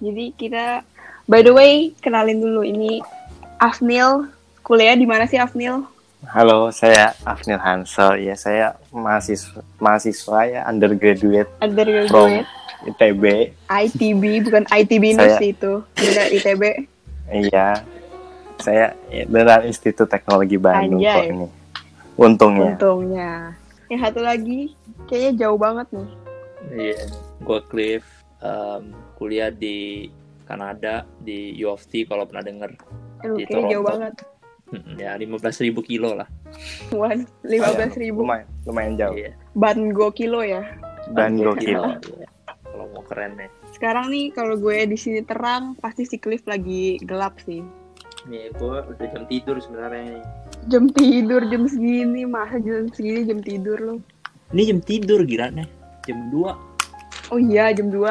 Jadi kita by the way kenalin dulu ini Afnil kuliah di mana sih Afnil? Halo, saya Afnil Hansel. Ya, saya mahasiswa mahasiswa ya undergraduate from Undergraduate ITB. ITB bukan ITB Saya- itu. Beda ITB. Iya. Saya ya, beneran Institut Teknologi Bandung kok Anjay. ini. Untungnya. Untungnya. Yang satu lagi kayaknya jauh banget nih. Iya, gue Cliff em, kuliah di Kanada di U of T kalau pernah denger. Aduh, Di kayaknya jauh Toronto. banget. Ya 15.000 kilo lah. Wan, 15 ribu. Lumayan, lumayan jauh. Iya. Ban go kilo ya. Dan Kilo, gokil. iya. Kalau mau keren nih. Sekarang nih kalau gue di sini terang, pasti si Cliff lagi gelap sih. Nih gue udah jam tidur sebenarnya nih. Jam tidur jam segini, masa jam segini jam tidur lo. Ini jam tidur gila nih. Jam 2. Oh iya, jam 2.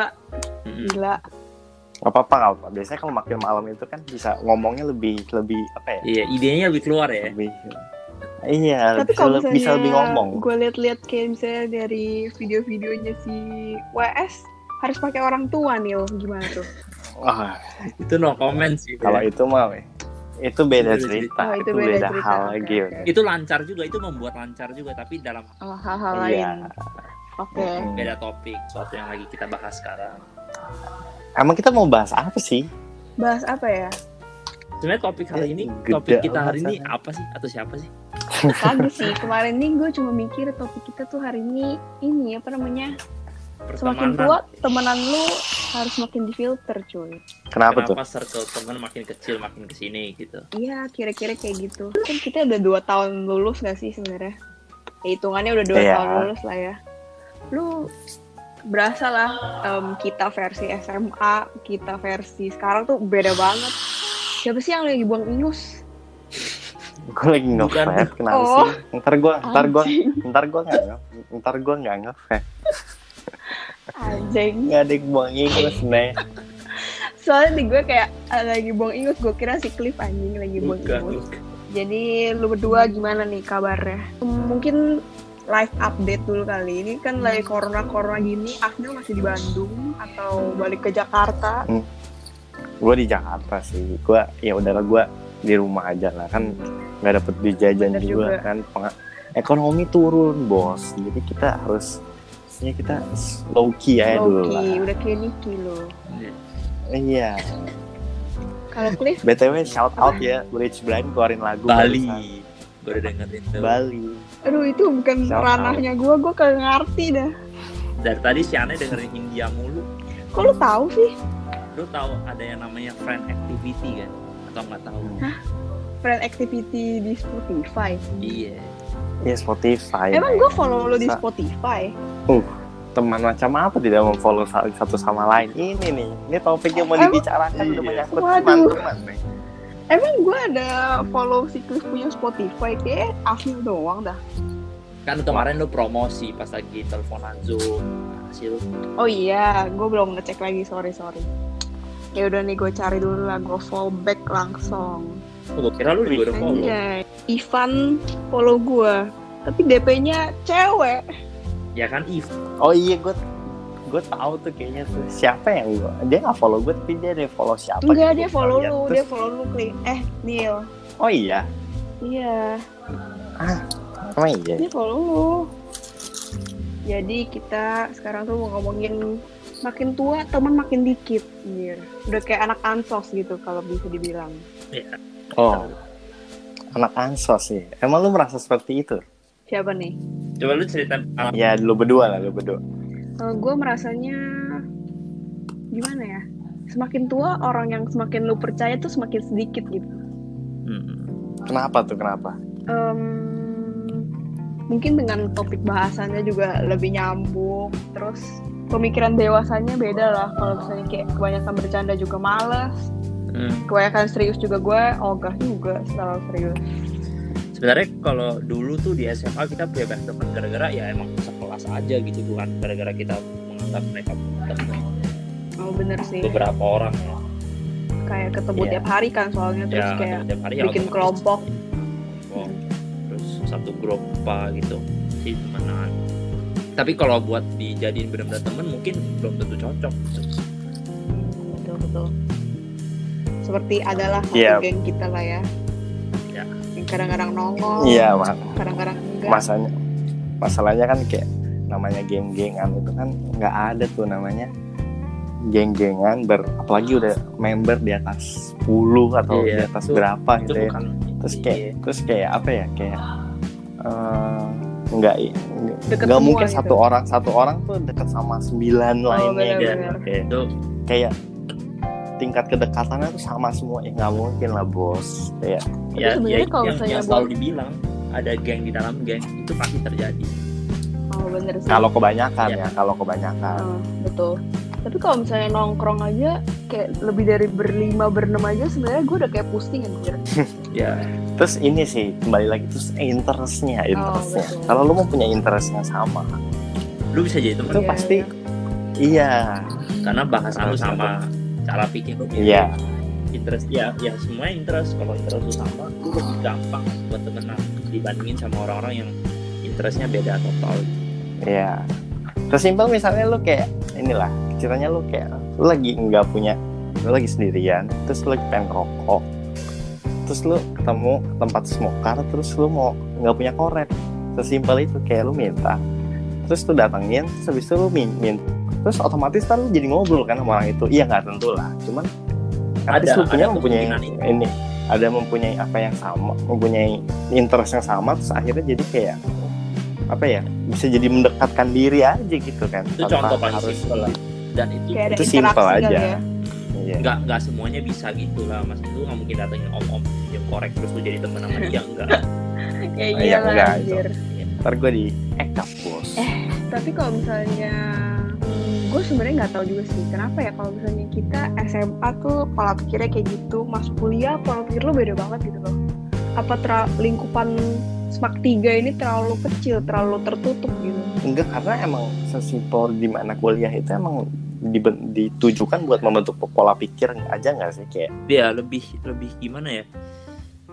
Gila. Gak apa-apa, gak apa. Biasanya kalau makin malam itu kan bisa ngomongnya lebih lebih apa ya? Iya, idenya lebih keluar ya. Lebih Iya, Tapi kalau misalnya bisa lebih ngomong. gue liat-liat kayak misalnya dari video-videonya si WS harus pakai orang tua nih, gimana tuh? Wah, Itu no comment sih. kalau ya. itu mah itu beda cerita, Oh, itu itu, beda beda, cerita. hal Oke, lagi. weh. itu lancar juga, itu membuat lancar juga, tapi dalam Oh, hal-hal Iya. lain. Oke. Hmm. beda topik, suatu yang lagi kita bahas sekarang. Emang kita mau bahas apa sih? Bahas apa ya? Sebenarnya topik hari ini, Gede topik kita hari ini apa sih? Atau siapa sih? Kagak sih. Kemarin nih gue cuma mikir topik kita tuh hari ini ini apa namanya? Semakin tua temenan lu harus makin difilter, cuy. Kenapa, tuh? Kenapa circle teman makin kecil makin ke sini gitu? Iya, kira-kira kayak gitu. Kan kita udah dua tahun lulus gak sih sebenarnya? Ya, hitungannya udah dua Iya. tahun lulus lah ya. Lu berasa lah em, kita versi SMA, kita versi sekarang tuh beda banget. Siapa sih yang lagi buang ingus? Gue lagi nge-vape, kenapa Oh. sih? Ntar gue, ntar gue, ntar gue nggak nge, ntar gue nggak nge-vape. Anjing. Nggak ada yang buang ingus nih. Soalnya di gue kayak ah, lagi buang ingus, gue kira si Cliff anjing lagi buang Bukan, ingus. bukan. Jadi lu berdua gimana nih kabarnya? Mungkin live update dulu kali. Ini kan lagi corona-corona gini, Afnil masih di Bandung atau balik ke Jakarta? Gue di Jakarta sih. Gue ya udahlah gue di rumah aja lah kan nggak dapet duit jajan Bener juga, juga. kan Peng- ekonomi turun bos jadi kita harus ya kita low key aja dulu lah Loki, udah kayak Niki lo. iya Kalau Cliff, btw shout out ya Rich Blind keluarin lagu Bali. udah dengerin tuh. Bali aduh itu bukan ranahnya gue, gue kagak ngerti dah. Dari tadi si Ane dengerin India mulu. Kok lu tahu sih? Lu tahu ada yang namanya friend activity kan? Atau nggak tahu? Friend activity di Spotify. Iya. ya Spotify Emang gue follow lu di Spotify? teman macam apa tidak memfollow satu sama lain ini nih ini topik yang mau dibicarakan udah Iya. menyangkut Waduh. teman-teman nih Emang gue ada follow si Cliff punya Spotify kayak Afnil doang dah. Kan kemarin lu promosi pas lagi teleponan Zoom. Si lu Oh iya, gue belum ngecek lagi, sorry sorry. Ya udah nih gue cari dulu lah, gue follow back langsung. gue kira lu juga udah follow. Anjay, Ivan follow gue, tapi DP-nya cewek. Ya kan If. oh iya gue gue tahu tuh kayaknya tuh siapa yang gue dia nggak follow gue tapi dia ada yang follow siapa Enggak, gitu, dia follow lu, Terus- dia follow lu, Kli. Eh, Neil. oh iya Iya, emang iya dia follow lu. Jadi kita sekarang tuh mau ngomongin makin tua teman makin dikit, anjir. Udah kayak anak ansos gitu kalau bisa dibilang. oh anak ansos sih emang lu merasa seperti itu Siapa nih? Coba lu cerita ya lu berdua lah lu berdua Kalau gue merasanya gimana ya? Semakin tua orang yang semakin lu percaya tuh semakin sedikit gitu. Hmm. kenapa tuh kenapa Em, mungkin dengan topik bahasannya juga lebih nyambung. Terus pemikiran dewasanya beda lah. Kalau misalnya kayak kebanyakan bercanda juga males. Hmm. Kebanyakan serius juga gue ogah juga selalu serius. Sebenarnya kalau dulu tuh di SMA kita punya banyak teman gara-gara ya emang sekelas aja gitu bukan gara-gara kita menganggap mereka teman Oh bener sih. beberapa orang ya. Kayak ketemu Iya. tiap hari kan soalnya terus Ya, kayak tiap hari ya bikin otomatis kelompok. kelompok. terus satu grup apa gitu sih temenan tapi kalau buat dijadiin benar-benar temen mungkin belum tentu cocok. Betul. betul seperti adalah satu Iya. geng kita lah ya Ya. yang kadang-kadang nongol iya mak kadang-kadang enggak masanya masalahnya kan kayak namanya geng-gengan itu kan nggak ada tuh namanya geng-gengan ber apalagi udah member di atas 10 atau Iya, di atas itu- berapa itu gitu ya bukan terus iya. kayak terus kayak apa ya kayak eh, nggak nggak mungkin gitu. satu orang satu orang tuh dekat sama sembilan lainnya gitu benar-benar. kayak itu kayak tingkat kedekatannya tuh sama semua ya nggak mungkin lah bos kayak ya, sebenarnya ya kalau yang, misalnya yang selalu dibilang ada geng di dalam geng itu pasti terjadi oh bener sih. Kalau kebanyakan Iya. ya kalau kebanyakan. Oh, betul. Tapi kalau misalnya nongkrong aja kayak lebih dari berlima berenam aja sebenarnya gue udah kayak pusing anjir ya terus ini sih kembali lagi terus interestnya interestnya. betul. kalau lu mau punya interest yang sama. Lu bisa jadi teman itu Iya, pasti iya. iya. Karena bahasan lu sama cara pikir lu. Iya. Interest ya ya semuanya interest. Kalau interest lu sama lu lebih gampang buat temenan dibandingin sama orang-orang yang interestnya beda total. Iya. Sesimpel misalnya lu kayak inilah ceritanya lu kayak lu lagi nggak punya lu lagi sendirian terus lu lagi pengen rokok terus lu ketemu tempat smoker terus lu mau nggak punya korek. Sesimpel itu kayak lu minta terus lu datengin terus habis itu lu min, min- terus otomatis kan lu jadi ngobrol kan sama orang itu. Iya nggak tentu lah cuman Ada- lu punya mempunyai ini ada mempunyai apa yang sama mempunyai interest yang sama terus akhirnya jadi kayak apa ya bisa jadi mendekatkan diri aja gitu kan. Itu Tanpa contoh paling harus simpel lah. Dan itu kayak Itu simpel aja. ya. Iya. nggak nggak semuanya bisa gitu lah mas. Lu nggak mungkin datengin om om yang korek terus lu jadi teman sama dia enggak ya iya, lah enggak, anjir. Ntar gue di ekap bos. Tapi kalau misalnya gue sebenarnya nggak tahu juga sih kenapa ya kalau misalnya kita SMA tuh pola pikirnya kayak gitu masuk kuliah pola pikir lo beda banget gitu loh. Apa tra- lingkupan smak tiga ini terlalu kecil terlalu tertutup gitu. Enggak karena emang sesimpel di mana kuliah itu emang ditujukan buat membentuk pola pikir aja nggak sih kayak dia lebih lebih gimana ya?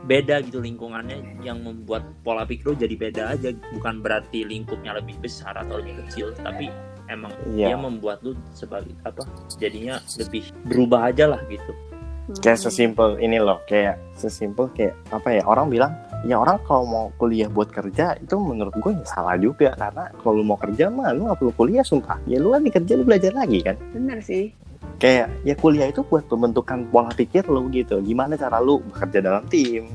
Beda gitu lingkungannya yang membuat pola pikir lu jadi beda aja. Bukan berarti lingkupnya lebih besar atau lebih kecil tapi emang Iya. dia membuat lu sebagai apa jadinya lebih berubah aja lah gitu. Kayak sesimpel ini loh kayak sesimpel kayak apa ya orang bilang ya orang kalau mau kuliah buat kerja itu menurut gue ya salah juga. Karena kalau lu mau kerja mah lu nggak perlu kuliah sumpah. Ya lu kan di kerja lu belajar lagi kan? Bener sih. Kayak ya kuliah itu buat pembentukan pola pikir lu gitu. Gimana cara lu bekerja dalam tim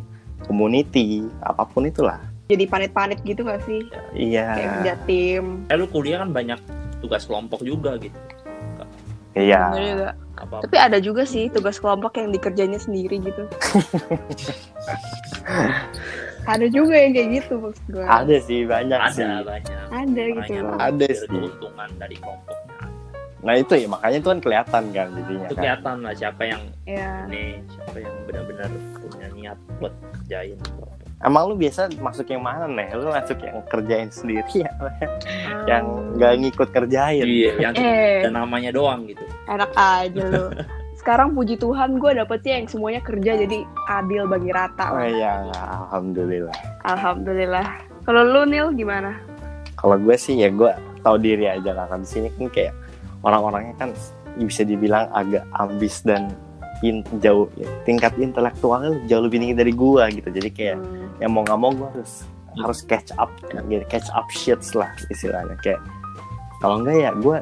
community apa pun itulah. Jadi panit-panit gitu gak sih? Iya. Kayak kerja tim. Eh lu kuliah kan banyak tugas kelompok juga gitu iya. Juga. tapi ada juga sih tugas kelompok yang dikerjanya sendiri gitu. Ada juga yang kayak gitu maksud gue ada sih banyak sih. ada banyak. Ada gitu. Ada sih. keuntungan dari kelompoknya. Nah itu ya makanya itu kan kelihatan kan jadinya itu kan. kelihatan lah siapa yang ya ini siapa yang benar-benar punya niat buat kerjain. kelompok. Emang lu biasa masuk yang mana nih lu masuk yang kerjain sendiri ya yang Um, nggak ngikut kerjain? Iya yang eh. ada namanya doang gitu. Enak aja lo sekarang puji Tuhan gue dapetnya yang semuanya kerja jadi adil bagi rata oh iya alhamdulillah. Alhamdulillah. Kalau lu Nil gimana? Kalau gue sih ya gue tahu diri aja lah. Kan di sini kan kayak orang-orangnya kan bisa dibilang agak ambis dan in- jauh ya, tingkat intelektualnya jauh lebih tinggi dari gue gitu. Jadi kayak Hmm, yang mau nggak mau gue harus harus catch up gitu catch up shits lah istilahnya. Kayak kalau enggak ya gue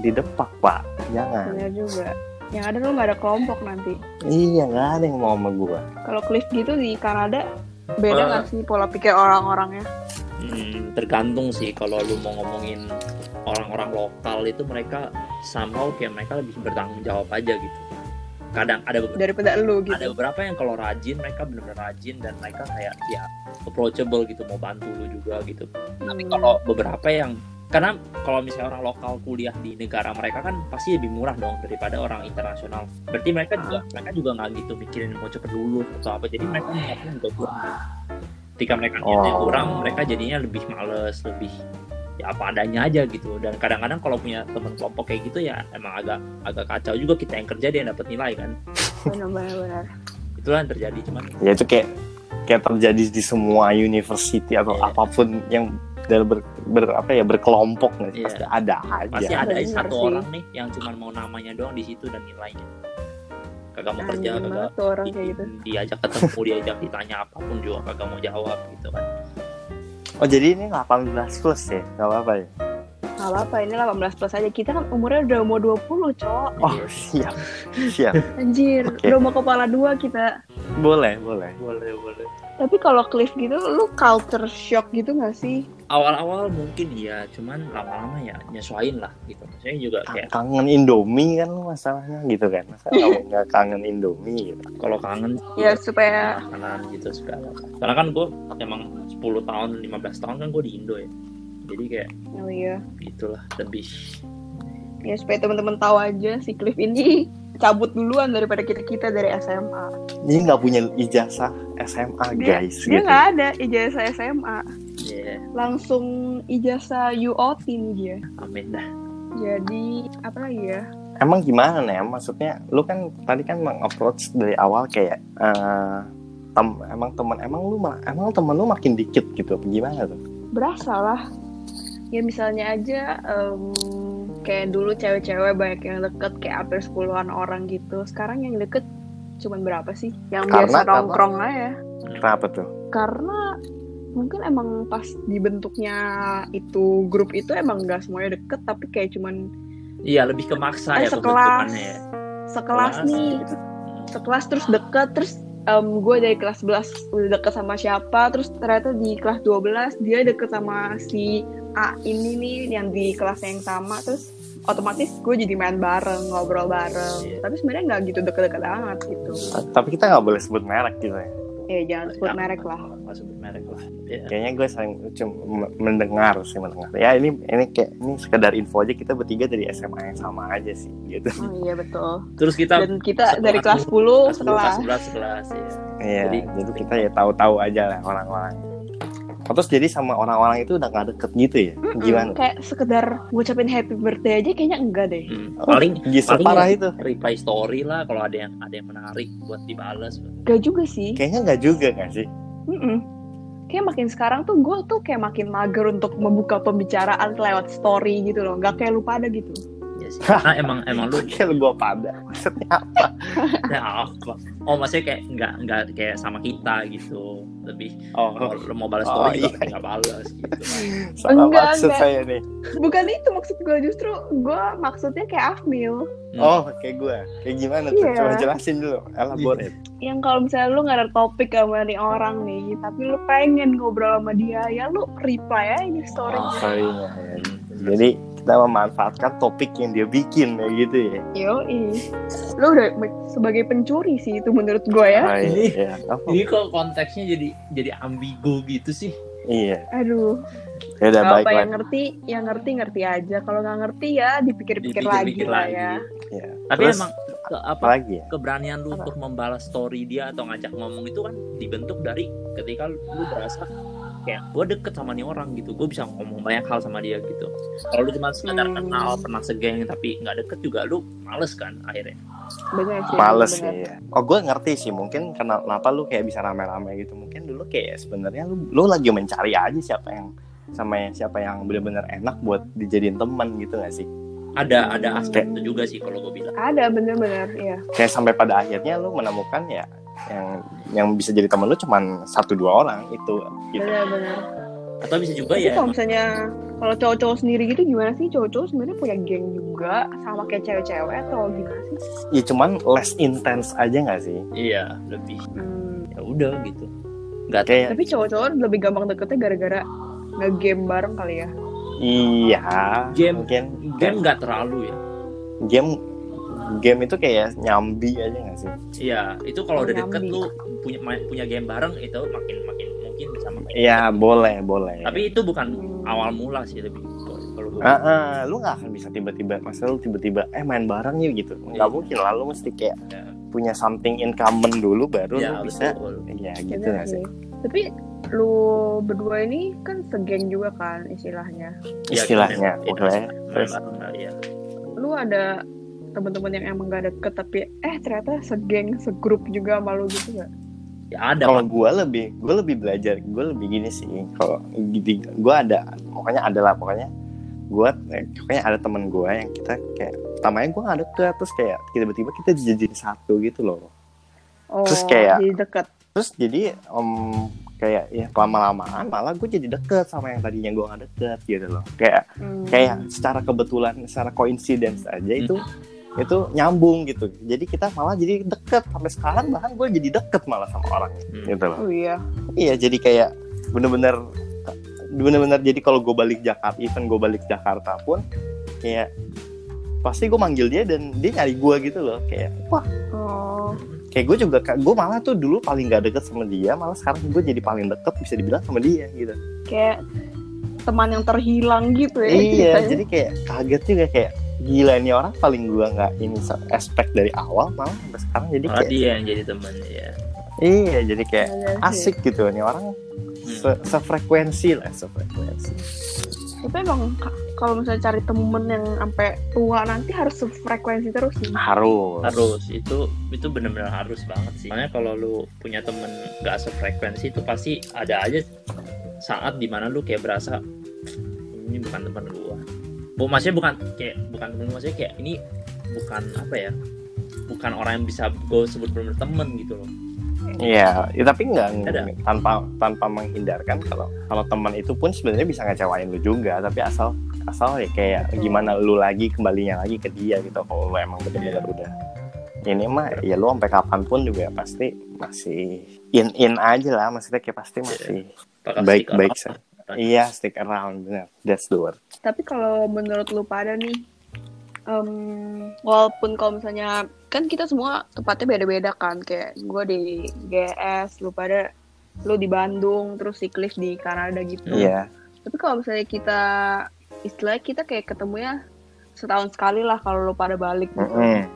di depak pak. Jangan. Bener juga. Yang ada lu nggak ada kelompok nanti. Iya nggak ada yang mau sama gue kalau Cliff gitu di Kanada beda nggak sih pola pikir orang-orangnya? Hmm, tergantung sih. Kalau lu mau ngomongin orang-orang lokal itu mereka somehow kayak mereka lebih bertanggung jawab aja gitu kadang ada beberapa daripada lu ada gitu beberapa yang kalau rajin mereka benar-benar rajin dan mereka kayak ya approachable gitu mau bantu lu juga gitu. Tapi Hmm. kalau beberapa yang karena kalau misalnya orang lokal kuliah di negara mereka kan pasti lebih murah dong daripada orang internasional. Berarti mereka juga mereka juga nggak gitu mikirin mau cepet lulus atau apa. Jadi mereka niatnya juga kurang. Ketika mereka niatnya Oh. kurang mereka jadinya lebih males lebih ya apa adanya aja gitu dan kadang-kadang kalau punya teman kelompok kayak gitu ya emang agak agak kacau juga kita yang kerja dia yang dapat nilai kan benar-benar benar itulah yang terjadi cuman ya itu kayak kayak terjadi di semua university atau Iya. apa pun yang dari ber, ber- apa ya berkelompok nggak sih? Iya. pasti ada aja pasti ada Bener satu sih. orang nih yang cuma mau namanya doang di situ dan nilainya kagak mau kerja kagak kayak gitu. di- diajak ketemu diajak ditanya apa pun juga kagak mau jawab gitu kan Oh jadi ini 18 plus ya? Gak apa-apa ya? Gak apa-apa, ini 18 plus aja. Kita kan umurnya udah mau 20, cok. Oh siap, siap. Anjir, Oke. udah mau kepala dua kita. Boleh, boleh. boleh boleh Tapi kalau Cliff gitu, lu culture shock gitu gak sih? awal-awal mungkin iya cuman lama-lama ya nyesuain lah gitu maksudnya juga kayak Kangen Indomie kan lu masalahnya gitu kan? Masa kamu nggak kangen Indomie gitu? kalau kangen Ya, supaya... makanan gitu segala karena kan gue emang 10 tahun 15 tahun kan gue di Indo ya jadi kayak Oh iya. gitulah lebih Ya, supaya teman-teman tahu aja si Cliff ini cabut duluan daripada kita-kita dari SMA. Ini nggak punya ijazah SMA Dia, guys dia gitu. nggak ada ijazah SMA. ya Langsung ijazah UOT nih dia. amin dah Jadi, apa lagi ya? Emang gimana nih? Maksudnya lu kan tadi kan meng-approach dari awal kayak eh, tem emang teman emang lu ma- emang temen lu makin dikit gitu gimana tuh? berasa lah ya misalnya aja em, kayak dulu cewek-cewek banyak yang deket kayak hampir 10-an orang gitu. Sekarang yang deket cuman berapa sih? Yang Karena- biasa nongkrong aja. Kenapa tuh? karena mungkin emang pas dibentuknya itu grup itu emang gak semuanya deket tapi kayak cuman iya lebih ke maksa eh, ya sekelas. ya. Sekelas nih. Gitu. sekelas terus deket terus em, gue dari kelas 11 udah deket sama siapa terus ternyata di kelas 12 dia deket sama si A ini nih yang di kelas yang sama terus otomatis gue jadi main bareng ngobrol bareng Iya. tapi sebenarnya nggak gitu deket-deket banget gitu Tapi kita nggak boleh sebut merek gitu ya. ya jangan sebut Jangan, merek lah nggak sebut merek lah ya. Kayaknya gue sering cuma mendengar sih mendengar. Ya ini ini kayak ini sekedar info aja kita bertiga dari SMA yang sama aja sih gitu. oh iya betul terus kita dan kita sekelas dari kelas 10 kelas sekelas 11 sekelas ya Iya. Jadi- Jadi, kita ya tahu-tahu aja lah orang-orang. Oh, terus jadi sama orang-orang itu udah gak deket gitu ya? Gimana? kayak sekedar ngucapin happy birthday aja kayaknya enggak deh Hmm, Oh, paling Gisa paling parah ya. itu. reply story lah kalau ada yang ada yang menarik buat dibales Gak juga sih Kayaknya nggak juga nggak sih? Mm-mm. Kayak makin sekarang tuh gue tuh kayak makin mager untuk membuka pembicaraan lewat story gitu loh. Gak kayak lu pada gitu. Ya sih karena emang emang lu Kayak gue pada. Maksudnya apa? ya apa oh maksudnya kayak nggak nggak kayak sama kita gitu lebih Oh, lu mau balas Oh, story juga iya. nggak balas gitu salah Enggak, maksud enggak. saya nih. Bukan itu maksud gue justru gue maksudnya kayak Afmil. Hmm. Oh, kayak gue. Kayak gimana tuh? Iya. Coba jelasin dulu. Elaborate. Yang kalau misalnya lu gak ada topik sama nih orang nih, tapi lu pengen ngobrol sama dia, ya lu reply aja story. Oh. Story-nya, ya. Hmm. Jadi kita memanfaatkan topik yang dia bikin kayak gitu ya. Yoi. Lu udah sebagai pencuri sih itu menurut gue ya. Ini- iya. Ini kok konteksnya jadi jadi ambigu gitu sih Iya. Aduh. Ya udah Kalau baik yang ngerti, yang ngerti ngerti aja. Kalau nggak ngerti ya dipikir-pikir lagi Dipikir-pikir lah lagi. ya. Iya. tapi Terus, emang ke, apa apalagi ya? keberanian lu Apa? untuk membalas story dia atau ngajak ngomong itu kan dibentuk dari ketika lu, lu berasa kayak gue deket sama nih orang gitu gue bisa ngomong banyak hal sama dia gitu kalau lu cuma sekedar Hmm. kenal pernah segeng tapi nggak deket juga lu males kan akhirnya Bener sih. Males bener. ya. Oh gue ngerti sih mungkin kenapa lu kayak bisa rame-rame gitu. Mungkin dulu kayak sebenarnya lu lu lagi mencari aja siapa yang sama siapa yang benar-benar enak buat dijadiin teman gitu gak sih? ada ada Hmm. aspek itu juga sih kalau gue bilang Ada bener-bener ya. Kayak sampai pada akhirnya lu menemukan ya yang yang bisa jadi teman lu cuman satu dua orang itu gitu. Bener-bener. atau bisa juga Tapi ya kalau misalnya kalau cowok-cowok sendiri gitu gimana sih? Cowok-cowok sebenarnya punya geng juga sama kayak cewek-cewek atau gimana sih? Ya cuman less intense aja gak sih? iya lebih Hmm. ya udah gitu nggak Kayak Tapi cowok-cowok lebih gampang deketnya gara-gara nge-game bareng kali ya. iya Game- mungkin game nggak terlalu ya game game itu kayak nyambi aja gak sih? iya itu kalau udah deket lu punya main- punya game bareng itu makin makin mungkin bisa makin Iya boleh boleh. tapi itu bukan Hmm. awal mula sih lebih kalau gue Ah, ah, lu gak akan bisa tiba-tiba, masa lu tiba-tiba eh main bareng yuk gitu, nggak Iya. mungkin lah, lu mesti kayak Ya. punya something in common dulu baru ya lu bisa, betul iya gitu gak sih? Tapi lu berdua ini kan segeng juga kan istilahnya. Ya, Istilahnya, main Terus? ya Lu ada teman-teman yang emang gak deket tapi eh ternyata segeng segrup juga sama lu gitu gak? ya ada Kalau gue lebih, gue lebih belajar, gue lebih gini sih. Kalau gue ada, pokoknya ada lah, pokoknya gue, pokoknya ada temen gue yang kita kayak pertamanya gue gak deket terus kayak tiba-tiba kita jadi satu gitu loh Oh, Terus kayak- jadi deket. terus jadi om kayak ya lama-lamaan malah gue jadi deket sama yang tadinya gue gak deket gitu loh kayak Hmm. kayak secara kebetulan secara coincidence aja itu itu nyambung gitu jadi kita malah jadi deket sampai sekarang bahkan gue jadi deket malah sama orangnya Hmm. gitu loh Oh iya. iya jadi kayak bener-bener bener-bener jadi kalau gue balik Jakarta even gue balik Jakarta pun kayak pasti gue manggil dia dan dia nyari gue gitu loh kayak wah Oh. kayak gue juga gue malah tuh dulu paling gak deket sama dia malah sekarang gue jadi paling deket bisa dibilang sama dia gitu Kayak teman yang terhilang gitu ya. iya ceritanya. jadi kayak kaget juga kayak gila ini orang paling gue nggak ini aspek dari awal malah sampai sekarang jadi Malah kayak dia yang jadi temen ya. iya jadi kayak Iya sih. asik gitu ini orang se sefrekuensi lah sefrekuensi Tapi emang ka- kalau misalnya cari temen yang sampai tua nanti harus sefrekuensi terus sih. harus harus itu itu benar-benar harus banget sih soalnya kalau lu punya temen gak sefrekuensi itu pasti ada aja saat di mana lu kayak berasa ini bukan teman gua bu maksudnya bukan kayak bukan temen maksudnya kayak ini bukan apa ya bukan orang yang bisa gue sebut benar temen gitu loh. Iya, ya, tapi nggak Ada. tanpa tanpa menghindarkan kalau kalau teman itu pun sebenarnya bisa ngecewain lu juga, tapi asal asal ya kayak Betul. gimana lu lagi kembalinya lagi ke dia gitu kalau lu emang bener-bener udah. Ini mah ya lu sampai kapan pun juga pasti masih in in aja lah maksudnya kayak pasti masih Apakah baik baik iya stick around bener. That's the word Tapi kalau menurut lu pada nih, em, walaupun kalau misalnya kan kita semua tempatnya beda-beda kan, kayak gue di GS, lu pada lu di Bandung, terus si Cliff di Kanada gitu. iya Tapi kalau misalnya kita istilahnya kita kayak ketemunya setahun sekali lah kalau lu pada balik gitu. Mm-mm.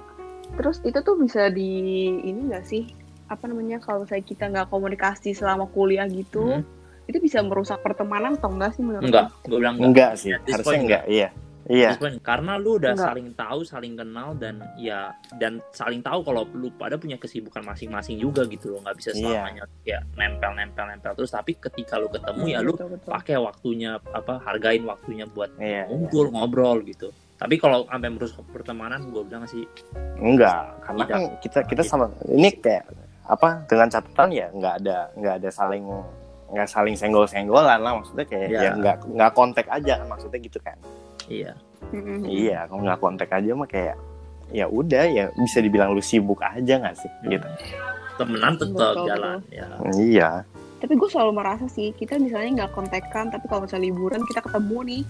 Terus itu tuh bisa di ini gak sih? Apa namanya kalau misalnya kita nggak komunikasi selama kuliah gitu, Hmm. Itu bisa merusak pertemanan atau enggak sih menurut enggak gue bilang enggak. Enggak sih this harusnya point enggak iya. Iya. Point, karena lu udah Enggak. saling tahu saling kenal dan ya dan saling tahu kalau lu pada punya kesibukan masing-masing juga gitu loh nggak bisa Iya. selamanya kayak nempel nempel nempel terus tapi ketika lu ketemu ya lu pakai waktunya apa hargain waktunya buat iya ngumpul ngobrol gitu. Tapi kalau sampai merusak pertemanan gue bilang sih Enggak, karena Tidak. kan kita kita sama ini kayak apa dengan catatan ya nggak ada nggak ada saling nggak saling senggol senggolan lah maksudnya kayak Ya. ya nggak nggak kontak aja maksudnya gitu kan. Iya. Mm-mm. iya kalau nggak kontak aja mah kayak ya udah ya bisa dibilang lu sibuk aja nggak sih gitu. Temenan tetap Betul, jalan ya. Iya. Tapi gue selalu merasa sih, kita misalnya nggak kontekan, tapi kalau misalnya liburan kita ketemu nih,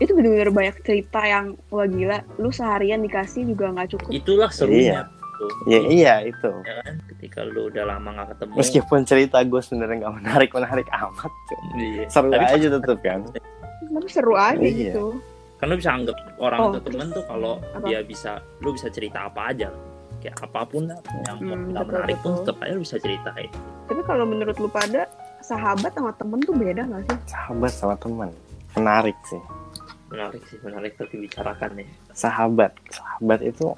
itu bener-bener banyak cerita yang wah gila, lu seharian dikasih juga nggak cukup. itulah serunya tuh iya iya itu ya kan ketika lu udah lama nggak ketemu meskipun cerita gue sebenarnya nggak menarik menarik amat cuy. iya. seru Tapi aja tetep kan Tapi seru aja Iya. gitu. kan lu bisa anggap orang Oh, itu temen tuh kalau apa? dia bisa lu bisa cerita apa aja kayak apa pun lah yang Hmm, nggak betul, menarik pun betul. tetap aja lu bisa ceritain Tapi kalau menurut lu pada sahabat sama temen tuh beda nggak sih? sahabat sama teman menarik sih menarik sih menarik untuk dibicarakan nih sahabat sahabat itu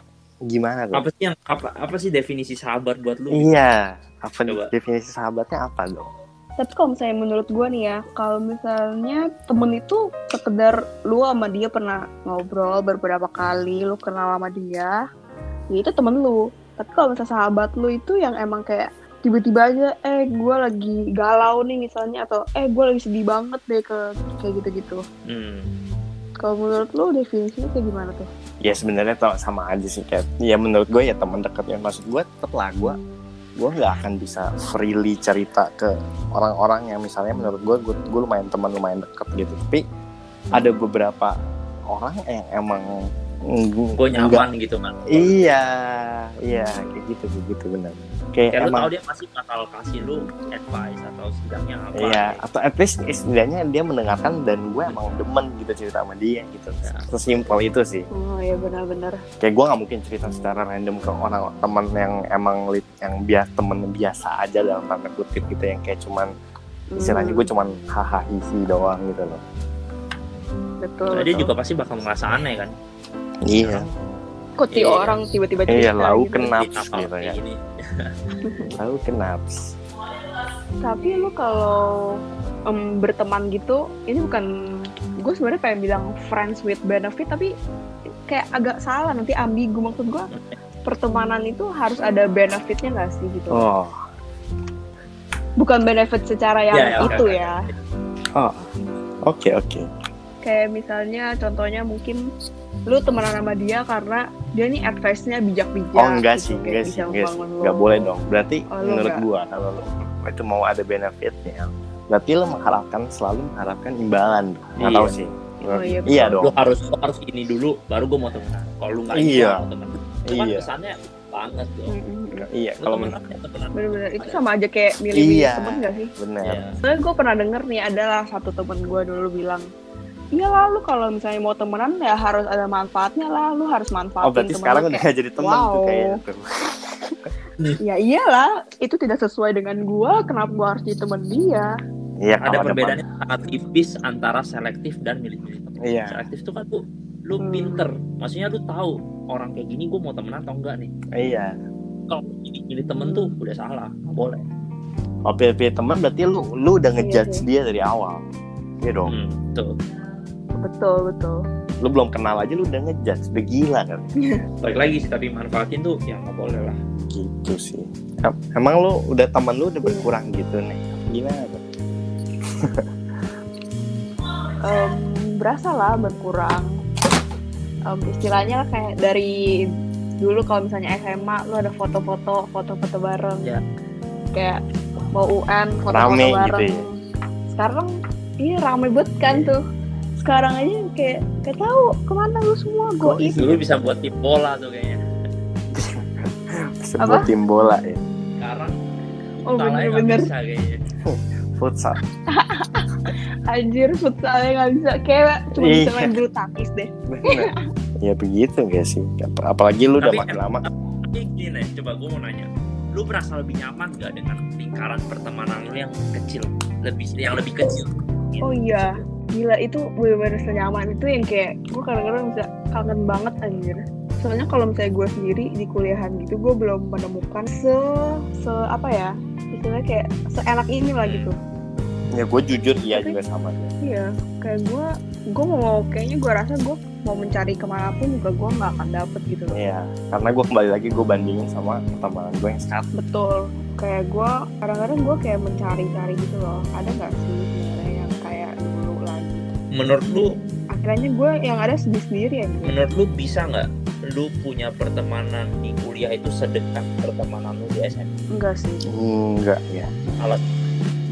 gimana tuh apa sih yang apa apa sih definisi sahabat buat lu Iya, apa Coba. definisi sahabatnya apa dong? Tapi kalau misalnya menurut gue nih ya, kalau misalnya temen itu sekedar lu sama dia pernah ngobrol beberapa kali, lu kenal sama dia, ya itu temen lu. Tapi kalau misalnya sahabat lu itu yang emang kayak tiba-tiba aja, eh gue lagi galau nih misalnya, atau eh gue lagi sedih banget deh ke kayak gitu-gitu. hmm. Kalau menurut lu definisinya kayak gimana tuh? Ya sebenarnya tau sama aja sih kayak ya menurut gue ya teman dekat ya. Maksud gue tetep lah gue gue nggak akan bisa freely cerita ke orang-orang yang misalnya menurut gue gue, gue lumayan teman lumayan deket gitu. Tapi ada beberapa orang yang emang ng- gue nyaman gitu kan iya iya kayak gitu kayak gitu benar kayak kayak lu emang tau dia pasti bakal kasih lu advice atau sidangnya apa Iya, atau at least setidaknya dia mendengarkan dan gue emang demen gitu cerita sama dia gitu. Ya. Sesimpel itu sih. Oh ya benar-benar. Kayak gue nggak mungkin cerita secara random ke orang teman yang emang lit- yang biasa temen biasa aja dalam tanda kutip gitu yang kayak cuman istilahnya gue cuman hahaha isi doang gitu loh. betul. Soalnya dia betul. juga pasti bakal merasa aneh kan Iya. Kok ti Iya. orang tiba-tiba Iya, lau gitu. kena. Di Naps kapal gitu ya. gini. Tahu kenapa? Tapi lu kalau em, berteman gitu, ini bukan gue sebenarnya pengen bilang friends with benefit, tapi kayak agak salah nanti ambigu maksud gue pertemanan itu harus ada benefitnya nggak sih gitu oh bukan benefit secara yang Ya, ya, oke, itu oke. ya oh oke oke kayak misalnya contohnya mungkin lu temenan sama dia karena dia nih advice-nya bijak-bijak oh enggak gitu, sih enggak sih enggak sih. enggak boleh dong. Berarti Oh, lu menurut enggak? gua kalau lu itu mau ada benefitnya berarti lo mengharapkan selalu mengharapkan imbalan. Nggak Iya. tahu sih. Oh, iya, iya dong. Lu harus lu harus ini dulu baru gue mau temenan. Kalau lu nggak ini Iya. mau temenan. Itu kan Iya. kesannya banget tuh iya Lu kalau temenan men- ya bener-bener itu sama aja kayak milih-milih Iya. temen gak sih? benar Iya. Soalnya gue pernah denger nih adalah satu temen gue dulu bilang Iya lah lu kalau misalnya mau temenan ya harus ada manfaatnya lah Lu harus manfaatin oh berarti temen sekarang udah kayak, nggak jadi teman tuh wow. kayaknya. Tuh Ya iyalah itu tidak sesuai dengan gue Kenapa gue harus jadi temen dia? Iya ada perbedaannya sangat tipis antara selektif dan milih-milih teman Iya. selektif tuh kan tuh lu Hmm. pinter. Maksudnya lu tahu orang kayak gini gue mau temenan atau enggak nih. Iya. Kalau milih, milih temen tuh udah salah nggak boleh. Oh pilih-pilih teman berarti lu lu udah Iya ngejudge sih. dia dari awal. Iya dong. Hmm, tuh Betul betul. Lu belum kenal aja lu udah ngejudge. Udah gila kan? Balik lagi sih tapi manfaatin tuh ya nggak boleh lah. Gitu sih. Em- emang lu udah teman lu udah berkurang gitu nih? Gimana tuh? Em, Berasa lah berkurang. Em, Istilahnya lah kayak dari dulu kalau misalnya SMA lu ada foto-foto foto-foto bareng. Ya. kayak mau UN foto-foto Rame bareng. gitu ya. sekarang iya rame banget kan tuh sekarang aja kayak gak tahu ke mana lu semua Kok goib dulu bisa buat tim bola tuh kayaknya. Sebuah Apa? tim bola ya. Sekarang. Oh, nggak bener-bener. bisa kayaknya. Futsal. Anjir futsalnya nggak bisa. Kayak cuma Iya. bisa main bulu tangkis deh. Bener. Ya begitu gak sih? Ap- apalagi lu udah makin lama. gini nih, coba gue mau nanya. Lu merasa lebih nyaman gak dengan lingkaran pertemanan lu yang kecil? Lebih yang lebih kecil? Oh iya gila itu bener-bener senyaman. Itu yang kayak gue kadang-kadang bisa kangen banget anjir. Soalnya kalau misalnya gue sendiri di kuliahan gitu gue belum menemukan se se apa ya istilahnya kayak seenak ini lah gitu. Ya gue jujur iya Tapi- juga sama dia. iya kayak gue gue mau kayaknya gue rasa gue mau mencari ke mana pun juga gue nggak akan dapet gitu loh. Iya, karena gue kembali lagi gue bandingin sama pertemanan gue yang sekarang. betul. Kayak gue kadang-kadang gue kayak mencari-cari gitu loh. Ada nggak sih menurut lu? Akhirnya gue yang ada sendiri sendiri ya menurut lu bisa nggak lu punya pertemanan di kuliah itu sedekat pertemanan lu di SMA enggak sih. Enggak, ya,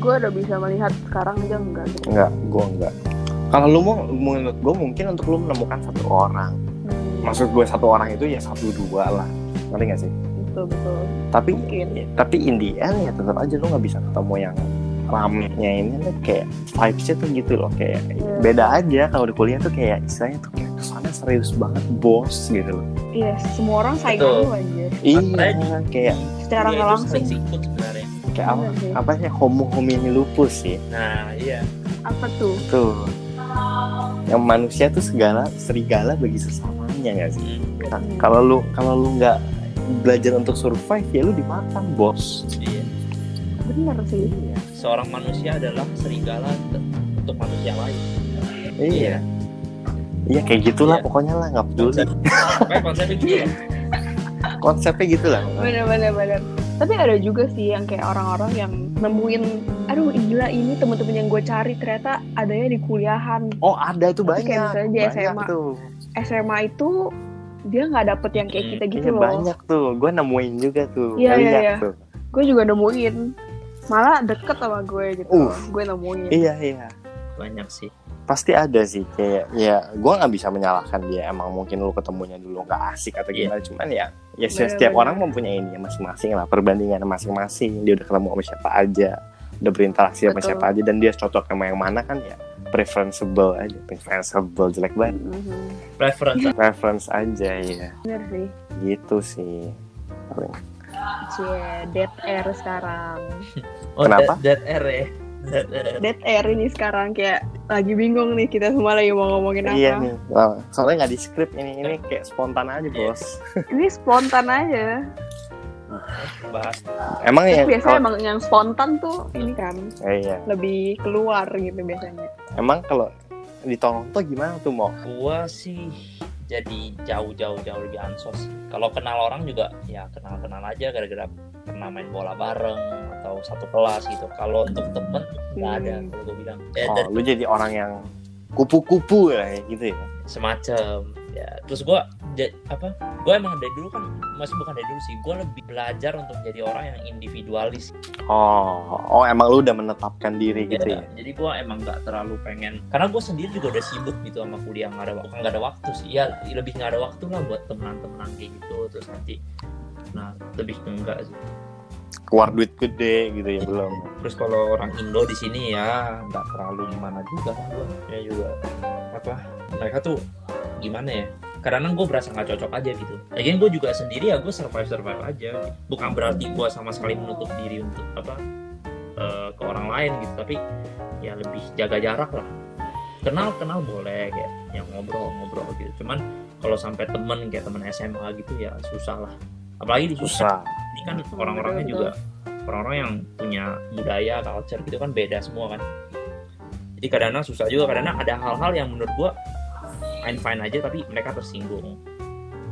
gue udah bisa melihat sekarang aja enggak. Gitu enggak, gue enggak. Kalau lu mau, menurut gue mungkin untuk lu menemukan satu orang. Hmm, Maksud gue satu orang itu ya satu dua lah, ngerti gak sih? betul betul. Tapi, Mungkin. tapi in the end ya tetap aja lu nggak bisa ketemu yang ramenya ini tuh kayak vibesnya tuh gitu loh kayak Iya. beda aja. Kalau di kuliah tuh kayak istilahnya tuh kayak kesannya serius banget bos gitu loh. Iya semua orang saingan Betul. lu anjir. Iya kayak secara nggak langsung. sikut sebenarnya. Kayak apa Iya sih. apa sih homo homini lupus sih. Nah iya. Apa tuh? Tuh yang manusia tuh segala serigala bagi sesamanya gak sih? Nah, kalau lu kalau lu nggak belajar untuk survive ya lu dimakan bos. Iya. Bener sih seorang manusia adalah serigala untuk manusia lain. Iya. Iya. Kayak gitulah Iya. pokoknya lah nggak peduli. Konsep- konsepnya gitu lah konsepnya gitu lah bener bener bener. Tapi ada juga sih yang kayak orang-orang yang nemuin aduh gila ini temen-temen yang gue cari ternyata adanya di kuliahan. Oh ada tuh Tapi banyak. kayak misalnya di banyak SMA. tuh. SMA itu dia nggak dapet yang kayak kita gitu Iya, loh. banyak tuh. Gue nemuin juga tuh. Iya, iya, banyak iya. tuh. Gue juga nemuin malah deket sama gue gitu Uh. gue nemuin iya iya banyak sih pasti ada sih kayak ya gue nggak bisa menyalahkan dia emang mungkin lu ketemunya dulu nggak asik atau Iya. gimana cuman ya ya Bener, setiap bener. orang mempunyai ini masing-masing lah perbandingan masing-masing dia udah ketemu sama siapa aja udah berinteraksi sama Betul. siapa aja dan dia cocok sama yang mana kan ya preferenceable aja preferenceable jelek banget Mhm. preference preference aja ya bener sih gitu sih Paling. Cie, dead air sekarang. Oh, Kenapa? dead, dead air ya? Dead air dead air ini sekarang kayak lagi bingung nih kita semua lagi mau ngomongin apa. iya nih. Wah, soalnya nggak di script ini ini kayak spontan aja bos. Ini spontan aja. Bahas. Emang ya biasanya kalau- emang yang spontan tuh ini kan Eh, iya. lebih keluar gitu biasanya. Emang kalau di Toronto gimana tuh mau gua sih jadi jauh jauh jauh lebih ansos. Kalau kenal orang juga ya kenal kenal aja gara-gara pernah main bola bareng atau satu kelas gitu. Kalau untuk temen nggak ada kalau gue bilang. Ya, oh lu jadi orang yang kupu-kupu ya gitu ya? Semacam ya terus gue apa gue emang dari dulu kan masih bukan dari dulu sih gue lebih belajar untuk jadi orang yang individualis. Oh oh emang lu udah menetapkan diri gitu Ya, ya? jadi gue emang nggak terlalu pengen karena gue sendiri juga udah sibuk gitu sama kuliah nggak ada waktu nggak ada waktu sih. Ya lebih nggak ada waktu lah buat temenan-temenan kayak gitu terus nanti nah lebih enggak sih. Keluar duit gede gitu ya belum. Terus kalau orang Indo di sini ya nggak terlalu gimana juga kan gue ya juga apa mereka tuh gimana ya? Karena gue berasa nggak cocok aja gitu. Lagian gue juga sendiri ya gue survive survive aja bukan berarti gue sama sekali menutup diri untuk apa eh, ke orang lain gitu. Tapi ya lebih jaga jarak lah. Kenal kenal boleh kayak yang ngobrol ngobrol gitu. Cuman kalau sampai temen kayak temen SMA gitu ya susah lah. Apalagi di susah. Ini kan orang-orangnya juga orang-orang yang punya budaya culture gitu kan beda semua kan. Jadi kadang-kadang susah juga. Kadang ada hal-hal yang menurut gua fine fine aja tapi mereka tersinggung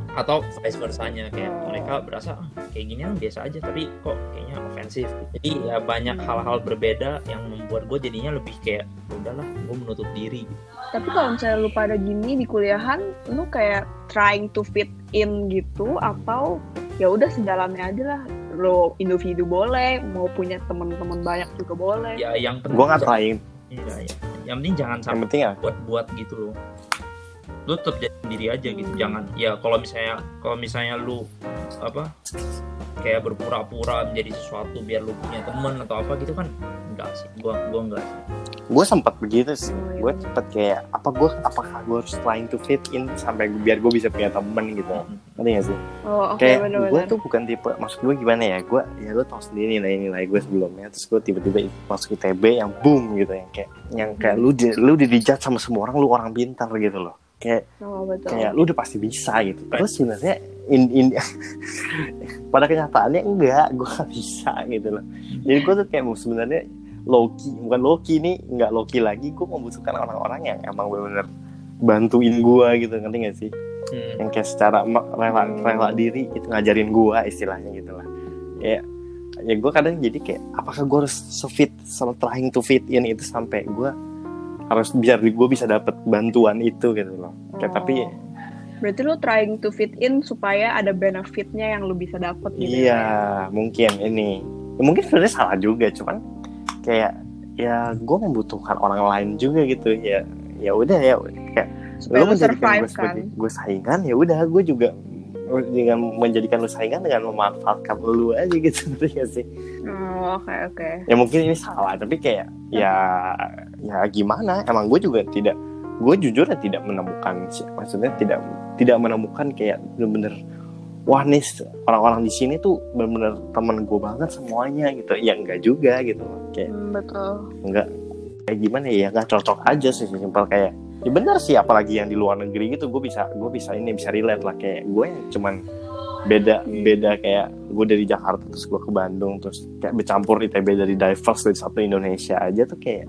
atau vice versanya kayak Oh. mereka berasa "Ah, kayak gini kan biasa aja tapi kok kayaknya ofensif jadi ya banyak hal-hal berbeda yang membuat gue jadinya lebih kayak "Ya udahlah gue menutup diri Tapi kalau misalnya lu pada gini di kuliahan, lu kayak trying to fit in gitu atau ya udah sejalannya aja lah. Lo individu boleh, mau punya teman-teman banyak juga boleh. ya yang penting gue nggak trying Iya, iya. yang penting jangan yang sampai penting ya buat buat gitu loh lu tetap jadi sendiri aja gitu. Jangan ya kalau misalnya kalau misalnya lu apa kayak berpura-pura menjadi sesuatu biar lu punya temen atau apa gitu kan enggak sih. Gua gua enggak sih. Gue sempat begitu sih. Oh, iya. gue sempet kayak apa gue apakah gue harus trying to fit in sampai biar gue bisa punya temen gitu. Ngerti gak sih? Oh, oke kayak gue tuh bukan tipe maksud gue gimana ya? Gue ya lo tau sendiri nilai-nilai gue sebelumnya. Terus gue tiba-tiba masuk ITB yang boom gitu yang kayak yang kayak lu di, lu di dijat sama semua orang lu orang pintar gitu loh kayak Oh, betul. kayak lu udah pasti bisa gitu. Terus sebenarnya in, in pada kenyataannya enggak gue gak bisa gitu loh. Jadi gue tuh kayak mau sebenarnya Loki bukan Loki nih nggak Loki lagi. Gue membutuhkan orang-orang yang emang bener-bener bantuin gue gitu ngerti gak sih? Hmm. yang kayak secara rela rela diri itu ngajarin gue istilahnya gitu lah. Ya ya gue kadang jadi kayak apakah gue harus so fit so trying to fit in itu sampai gue harus biar gue bisa dapet bantuan itu gitu loh kayak Oh. tapi Berarti lu trying to fit in supaya ada benefitnya yang lu bisa dapet gitu Iya, ya? mungkin ini. Ya, mungkin sebenarnya salah juga, cuman kayak ya gue membutuhkan orang lain juga gitu ya. Ya udah ya kayak Supaya lu menjadikan gue kan. sebagai gue saingan ya udah gue juga dengan menjadikan lu saingan dengan memanfaatkan lu aja gitu gak sih? Oh, oke oke. Ya mungkin ini salah, tapi kayak ya ya gimana? Emang gue juga tidak gue jujur ya tidak menemukan sih, maksudnya tidak tidak menemukan kayak bener-bener wah nih orang-orang di sini tuh bener-bener temen gue banget semuanya gitu ya enggak juga gitu kayak Hmm, betul. enggak kayak gimana ya enggak cocok aja sih simpel kayak ya bener sih apalagi yang di luar negeri gitu gue bisa gue bisa ini bisa relate lah kayak gue yang cuman beda beda kayak gue dari Jakarta terus gue ke Bandung terus kayak bercampur ITB dari diverse dari satu Indonesia aja tuh kayak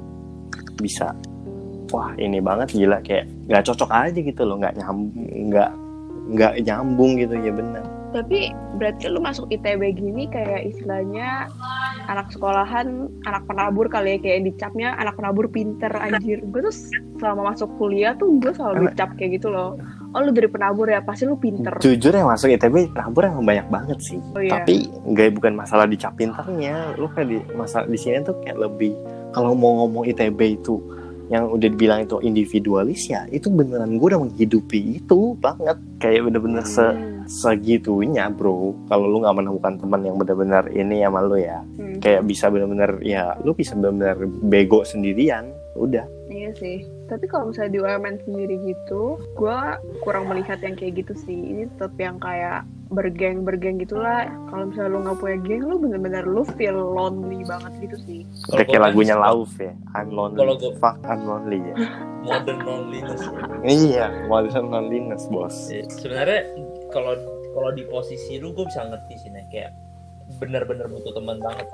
bisa wah ini banget gila kayak nggak cocok aja gitu loh nggak nyambung nggak nggak nyambung gitu ya bener Tapi berarti lu masuk ITB gini kayak istilahnya anak sekolahan, anak penabur kali ya kayak dicapnya anak penabur pinter anjir. Gue tuh selama masuk kuliah tuh gue selalu dicap kayak gitu loh. Oh lu dari penabur ya, pasti lu pinter. jujur yang masuk ITB penabur emang banyak banget sih. Oh iya. tapi nggak bukan masalah dicap pintarnya lu kayak di masalah di sini tuh kayak lebih kalau mau ngomong ITB itu yang udah dibilang itu individualis ya itu beneran gue udah menghidupi itu banget. Kayak bener-bener se Hmm, segitunya bro. Kalau lu nggak menemukan teman yang bener-bener ini sama lu ya hmm, kayak bisa bener-bener ya lu bisa bener-bener bego sendirian udah Iya sih. Tapi kalau misalnya di UMN sendiri gitu, gue kurang melihat yang kayak gitu sih. Ini tetap yang kayak bergeng-bergeng gitulah. Kalau misalnya lu nggak punya geng, lu bener-bener lu feel lonely banget gitu sih. Kayak gua lagunya Lauf ya I'm lonely Kalau gua- fuck I'm lonely ya modern loneliness ya. iya modern loneliness bos Eh, sebenarnya kalau kalau di posisi lu gue bisa ngerti sih nih kayak bener-bener butuh teman banget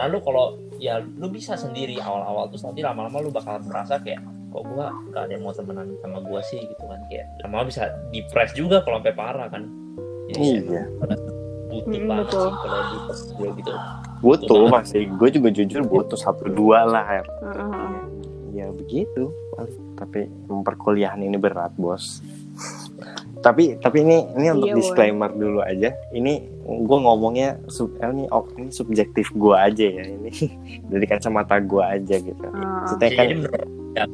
lalu kalau ya lu bisa sendiri awal-awal terus nanti lama-lama lu bakal merasa kayak kok gue gak ada yang mau temenan sama gue sih gitu kan kayak lama bisa depres juga kalau sampai parah kan Jadi Iya. emang butuh Hmm, banget betul. sih kalau di gue gitu butuh masih gue juga jujur butuh satu dua lah Her. Heeh. ya begitu tapi perkuliahan ini berat bos tapi tapi ini ini untuk Iya, Boy. disclaimer dulu aja ini gue ngomongnya sub, eh, ini oh, ini subjektif gue aja ya ini dari kacamata gue aja gitu. Heeh. Maksudnya kan jadi menurut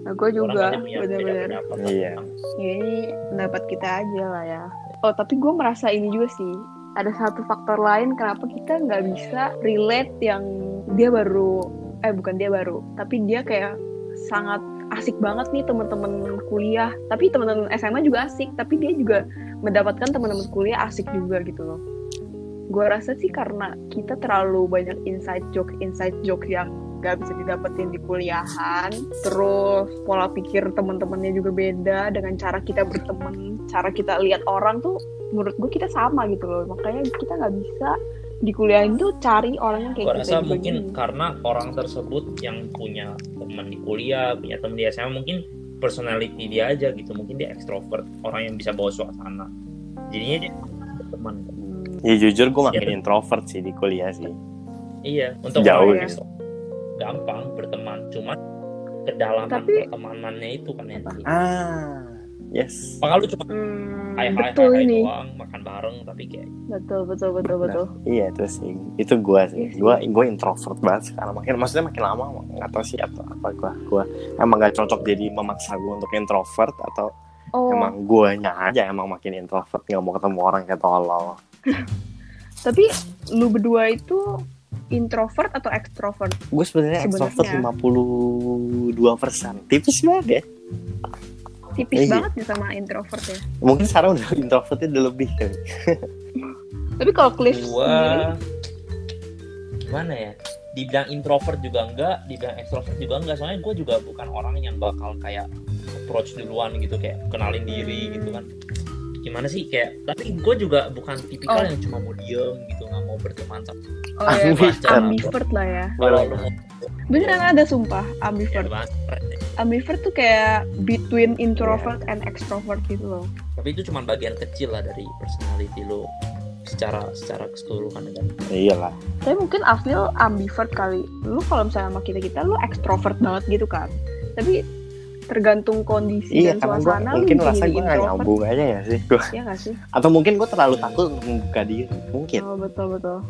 Nah, gue juga kan pendapat. Iya. ya ini pendapat kita aja lah ya. Oh tapi gue merasa ini juga sih ada satu faktor lain kenapa kita nggak bisa relate yang dia baru eh bukan dia baru tapi dia kayak sangat asik banget nih teman-teman kuliah. Tapi teman-teman SMA juga asik tapi dia juga mendapatkan teman-teman kuliah asik juga gitu loh. Gue rasa sih karena kita terlalu banyak inside joke inside joke yang gak bisa didapetin di kuliahan. Terus pola pikir teman-temannya juga beda dengan cara kita berteman cara kita lihat orang tuh menurut gue kita sama gitu loh. Makanya kita nggak bisa di kuliahan tuh cari orang yang kayak gue kita rasa mungkin gini. karena orang tersebut yang punya teman di kuliah punya teman di SMA mungkin personality dia aja gitu. Mungkin dia ekstrovert orang yang bisa bawa suasana. Jadinya dia Hmm, ya jujur gue makin Iya. introvert sih di kuliah sih. Iya untuk Jauh orang ya. ekstrovert gampang berteman cuman kedalaman Tapi- pertemanannya itu kan yang ah yes. Apakah lu cuma hmm, hai hai hai betul hai ini. doang makan bareng tapi kayak betul betul betul betul. Iya itu sih. Itu gue sih. Iya sih. gue gue introvert banget sekarang. Makin maksudnya makin lama nggak tahu sih atau apa gue gue emang gak cocok jadi memaksa gue untuk introvert atau oh. emang guanya aja emang makin introvert nggak mau ketemu orang kayak tolol. Tapi lu berdua itu introvert atau extrovert? Gue sebenarnya Sebenarnya. extrovert 52 persen. Tipis banget ya tipis Iya. banget ya sama introvert ya. Mungkin sekarang udah introvertnya udah lebih kali tapi kalau Cliff sendiri? Gua gimana ya? Dibilang introvert juga enggak dibilang extrovert juga enggak. Soalnya gue juga bukan orang yang bakal kayak approach duluan gitu kayak kenalin diri gitu kan. Gimana sih? Kayak tapi gue juga bukan tipikal Oh. yang cuma mau diem gitu nggak mau berteman sama oh ya Ambivert. lah ya. kalau lu mau beneran ada sumpah ya, ambivert. Bahas, ambivert tuh kayak between introvert and extrovert gitu loh. Tapi itu cuma bagian kecil lah dari personality lo secara secara keseluruhan kan iyalah. Tapi mungkin Afnil ambivert kali. Lu kalau misalnya sama kita kita lu extrovert banget gitu kan? Tapi tergantung kondisi iya dan suasana lu mungkin rasa gue gak nyambung aja ya sih. Gua. ya gak sih? Atau mungkin gue terlalu takut untuk membuka diri. Mungkin. Oh betul betul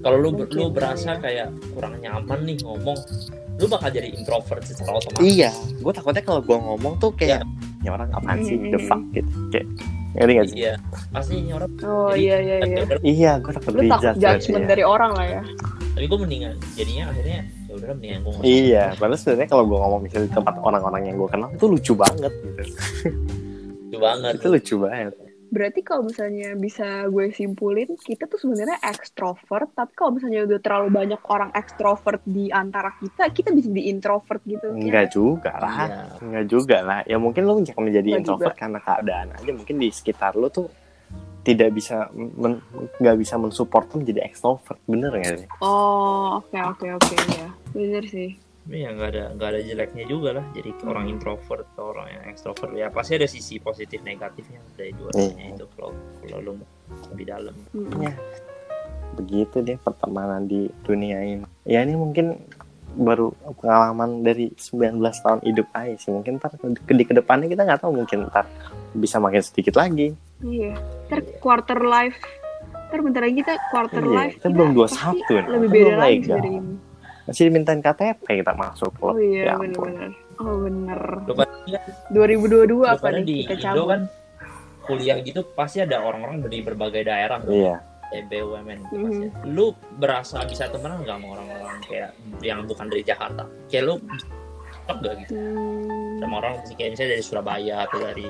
kalau lu Mungkin, lu berasa kayak kurang nyaman nih ngomong lu bakal jadi introvert secara otomatis. Iya gue takutnya kalau gue ngomong tuh kayak ya orang apaan sih? The fuck? Gitu. Kayak ngerti gak sih? Iya pasti ini orang oh Jadi, iya iya iya. iya gue takut lu takut dijudge judgement ya. dari orang lah ya. Tapi gue mendingan jadinya akhirnya ya udah mendingan gue Iya, padahal sebenarnya kalau gue ngomong misalnya di tempat orang-orang yang gue kenal itu lucu banget gitu. lucu banget. Itu lucu banget. Berarti kalau misalnya bisa gue simpulin kita tuh sebenarnya ekstrovert tapi kalau misalnya udah terlalu banyak orang ekstrovert di antara kita kita bisa di introvert gitu Enggak juga lah. Iya. Enggak juga lah. Ya mungkin lu menjadi Enggak introvert karena keadaan aja. Mungkin di sekitar lu tuh tidak bisa men- nggak bisa mensupport lu menjadi extrovert bener nggak sih oh oke oke oke ya bener sih ya nggak ada nggak ada jeleknya juga lah. Jadi orang introvert atau orang yang extrovert ya pasti ada sisi positif negatifnya. Dari dua-duanya Iya. itu kalau kalau lu mau lebih dalam. Mm. Ya. begitu deh pertemanan di dunia ini. Ya ini mungkin baru pengalaman dari 19 tahun hidup aja sih. Mungkin ntar ke di ke depannya kita nggak tahu mungkin ntar bisa makin sedikit lagi. Iya ntar quarter life. Ntar bentar lagi kita quarter Iya, life kita belum 21 pasti nih. lebih Kita beda belum lagi dari ini masih dimintain KTP kita masuk oh loh iya ya ampun. bener-bener. Oh pada 2022 apa pada nih di kita cabut? kan kuliah gitu pasti ada orang-orang dari berbagai daerah iya. Kayak BUMN Mhm. pasti. Lu berasa bisa temenan nggak sama orang-orang kayak yang bukan dari Jakarta? Kayak lu cocok gak gitu. Hmm, sama orang kayak misalnya dari Surabaya atau dari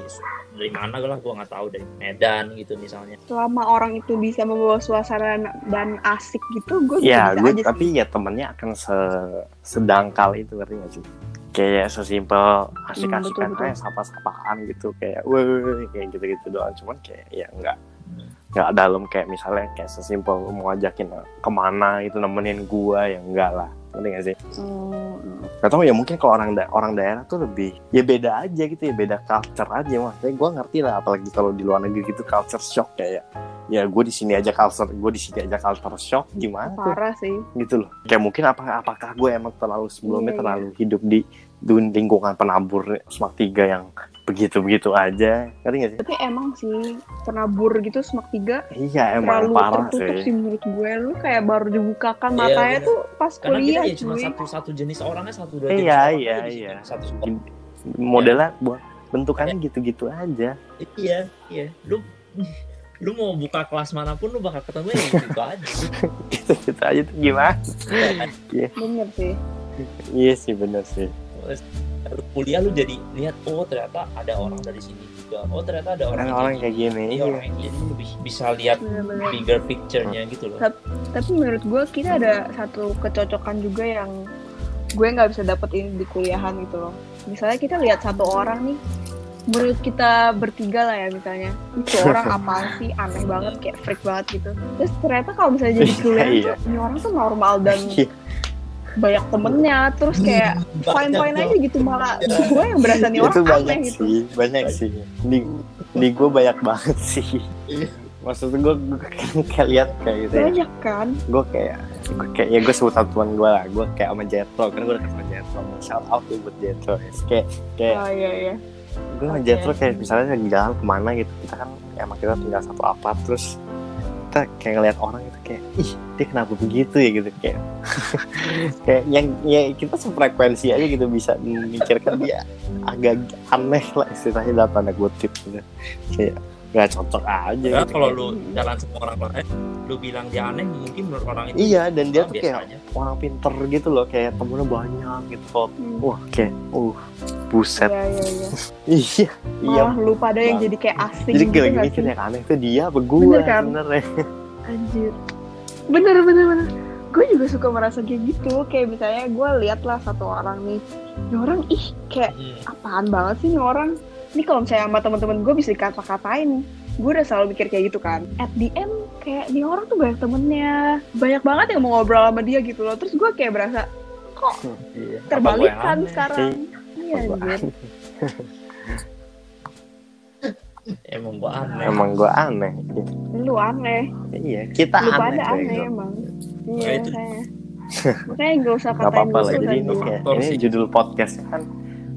dari mana lah gua nggak tahu dari Medan gitu misalnya. selama orang itu bisa membawa suasana dan asik gitu gue ya bisa gue aja tapi ya temennya akan se sedangkal itu ngerti gak sih? Kayak sesimpel asik-asikan Hmm, betul, betul. aja sapa-sapaan gitu kayak weh kayak gitu-gitu doang. Cuman kayak ya enggak nggak dalam kayak misalnya kayak sesimpel mau ajakin ke mana itu nemenin gua ya enggak lah ngerti gak sih? Hmm, Gak tau ya mungkin kalau orang da- orang daerah tuh lebih ya beda aja gitu ya beda culture aja. Maksudnya gue ngerti lah apalagi kalau di luar negeri gitu culture shock kayak ya gue di sini aja culture gue di sini aja culture shock gimana tuh? Parah sih. gitu loh. Kayak mungkin apa apakah gue emang terlalu sebelumnya Iya, iya. terlalu hidup di dun- lingkungan penabur semak tiga yang begitu begitu aja. Ngerti gak sih? Tapi emang sih penabur gitu semak tiga iya emang terlalu parah tertutup sih. sih menurut gue. Lu kayak baru dibukakan Iya, matanya bener. tuh pas karena kita kuliah ya cuma satu satu jenis orangnya satu dua Iya, jenis orang iya, di situ. iya. satu modelnya buat bentukannya gitu-gitu aja. Iya iya. Lu lu mau buka kelas mana pun lu bakal ketemu yang gitu aja. Gitu-gitu aja tuh gimana? Bener sih. iya sih bener sih Lu kuliah lu jadi lihat oh ternyata ada orang dari sini juga oh ternyata ada orang yang orang kayak gini gini iya orang yang gini lu bi- bisa lihat Bener-bener. bigger picture-nya gitu loh Tapi menurut gue kita ada satu kecocokan juga yang gue nggak bisa dapetin di kuliahan gitu loh. Misalnya kita lihat satu orang nih, menurut kita bertiga lah ya misalnya, itu orang apaan sih aneh banget kayak freak banget gitu. Terus ternyata kalau misalnya jadi Iya, kuliah iya. tuh, ini orang tuh normal dan Iya. Banyak temennya, terus kayak fine fine aja gitu malah gue yang berasa nih itu orang banyak aneh gitu. sih banyak sih di di gue banyak banget sih maksud gue gue kayak lihat kayak gitu ya Banyak kan? gue kayak gue kayak ya gue sebut satu teman gue lah gue kayak sama Jetro kan gue deket sama Jetro shout out tuh buat Jetro ya. kayak kayak Oh iya iya. gue sama Oke. Jetro kayak misalnya lagi jalan ke mana gitu kita kan emang kita tinggal satu apart terus kita kayak ngeliat orang itu kayak ih dia kenapa begitu ya? Gitu kayak kayak yang ya kita sefrekuensi aja gitu bisa memikirkan dia agak aneh lah istilahnya dalam tanda kutip gitu. Kayak nggak cocok aja Ya, gitu. kalau lu jalan sama orang lain lu bilang dia aneh mungkin menurut orang itu iya dan dia tuh kayak aja. orang pinter gitu loh kayak temennya banyak gitu kok Hmm. wah kayak uh buset Iya iya iya. iya iya Malah lu pada yang jadi kayak asing jadi gitu gue lagi mikir yang aneh tuh dia apa gue Bener kan? sebenarnya Anjir. Bener bener bener. Gue juga suka merasa kayak gitu. Kayak misalnya gue lihat lah satu orang nih. Ini orang ih kayak Hmm. apaan banget sih nih orang. Ini kalau misalnya sama teman-teman gue bisa dikata-katain. Gue udah selalu mikir kayak gitu kan. At the end kayak nih orang tuh banyak temennya. Banyak banget yang mau ngobrol sama dia gitu loh. Terus gue kayak berasa kok iya terbalik yang kan aneh? sekarang. Iya anjir. emang gua aneh emang gue aneh Lu aneh. iya kita Lu aneh pada aneh emang. Ya, Iya itu. makanya. Gak usah Gak katain apa-apa gue lah jadi ini susah kayak ini judul podcastnya kan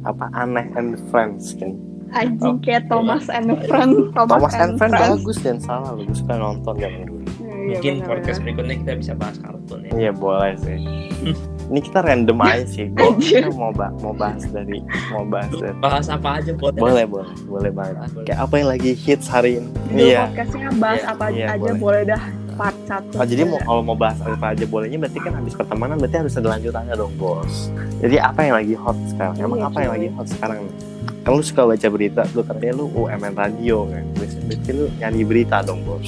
apa aneh and friends kan Anjing Oh, kayak Thomas and iya. Friend. Thomas and Friends bagus dan salah lu gue suka nonton zaman dulu Iya, mungkin benar, podcast berikutnya kita bisa bahas kartun ya iya boleh sih ini kita random aja sih gue mau ba- mau bahas dari mau bahas dari bahas apa aja boleh boleh boleh boleh banget Bahas, boleh. kayak apa yang lagi hits hari ini iya podcastnya bahas Iya, apa iya, aja boleh. boleh. dah part satu. Oh, jadi mau kalau mau bahas apa aja bolehnya berarti kan habis pertemanan berarti harus ada lanjutannya dong bos. Jadi apa yang lagi hot sekarang? Emang Iya, apa yang lagi hot sekarang nih? Kan lu suka baca berita, lu katanya lu UMN radio kan. Berarti lu nyari berita dong bos.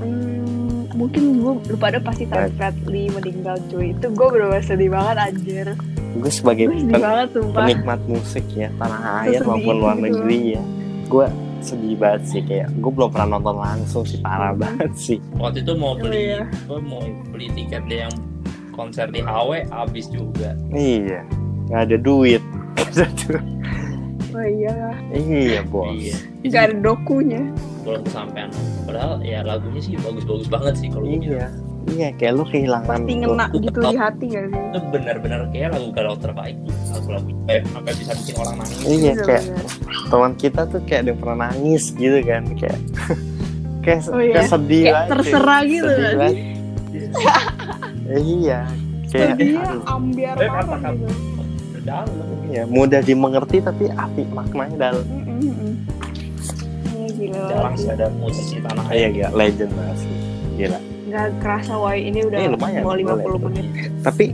Hmm, mungkin gue lu pada pasti tahu Bradley meninggal cuy. Itu gue bener sedih banget anjir. Gue sebagai Gue sedih pen- banget sumpah. penikmat musik ya tanah air maupun luar itu. negeri ya, gue sedih banget sih kayak gue belum pernah nonton langsung sih parah banget sih. waktu itu mau Oh, beli iya. gua mau beli tiket dia yang konser di HW habis juga Iya, nggak ada duit. Oh iya. iya bos. iya Gak ada dokunya. belum kesampaian padahal ya lagunya sih bagus-bagus banget sih kalau. Iya, iya kayak lu kehilangan. Pasti ngena gitu di hati gak sih? itu benar-benar kayak lagu galau terbaik lagu-lagu eh, sampai bisa bikin orang nangis Iya kayak bener. teman kita tuh kayak ada yang pernah nangis gitu kan kayak kayak, Oh iya. kayak sedih Kayak banget, terserah gitu sedih iya kayak aduh, ambiar Eh, gitu. Dalam. Iya, mudah dimengerti tapi arti maknanya dalam. Mm, mm, gila jarang sih ada musisi tanah iya air gila. Legend banget sih. Gila. Gak kerasa woi. Ini udah Eh, lumayan, mau 50 boleh. menit. tapi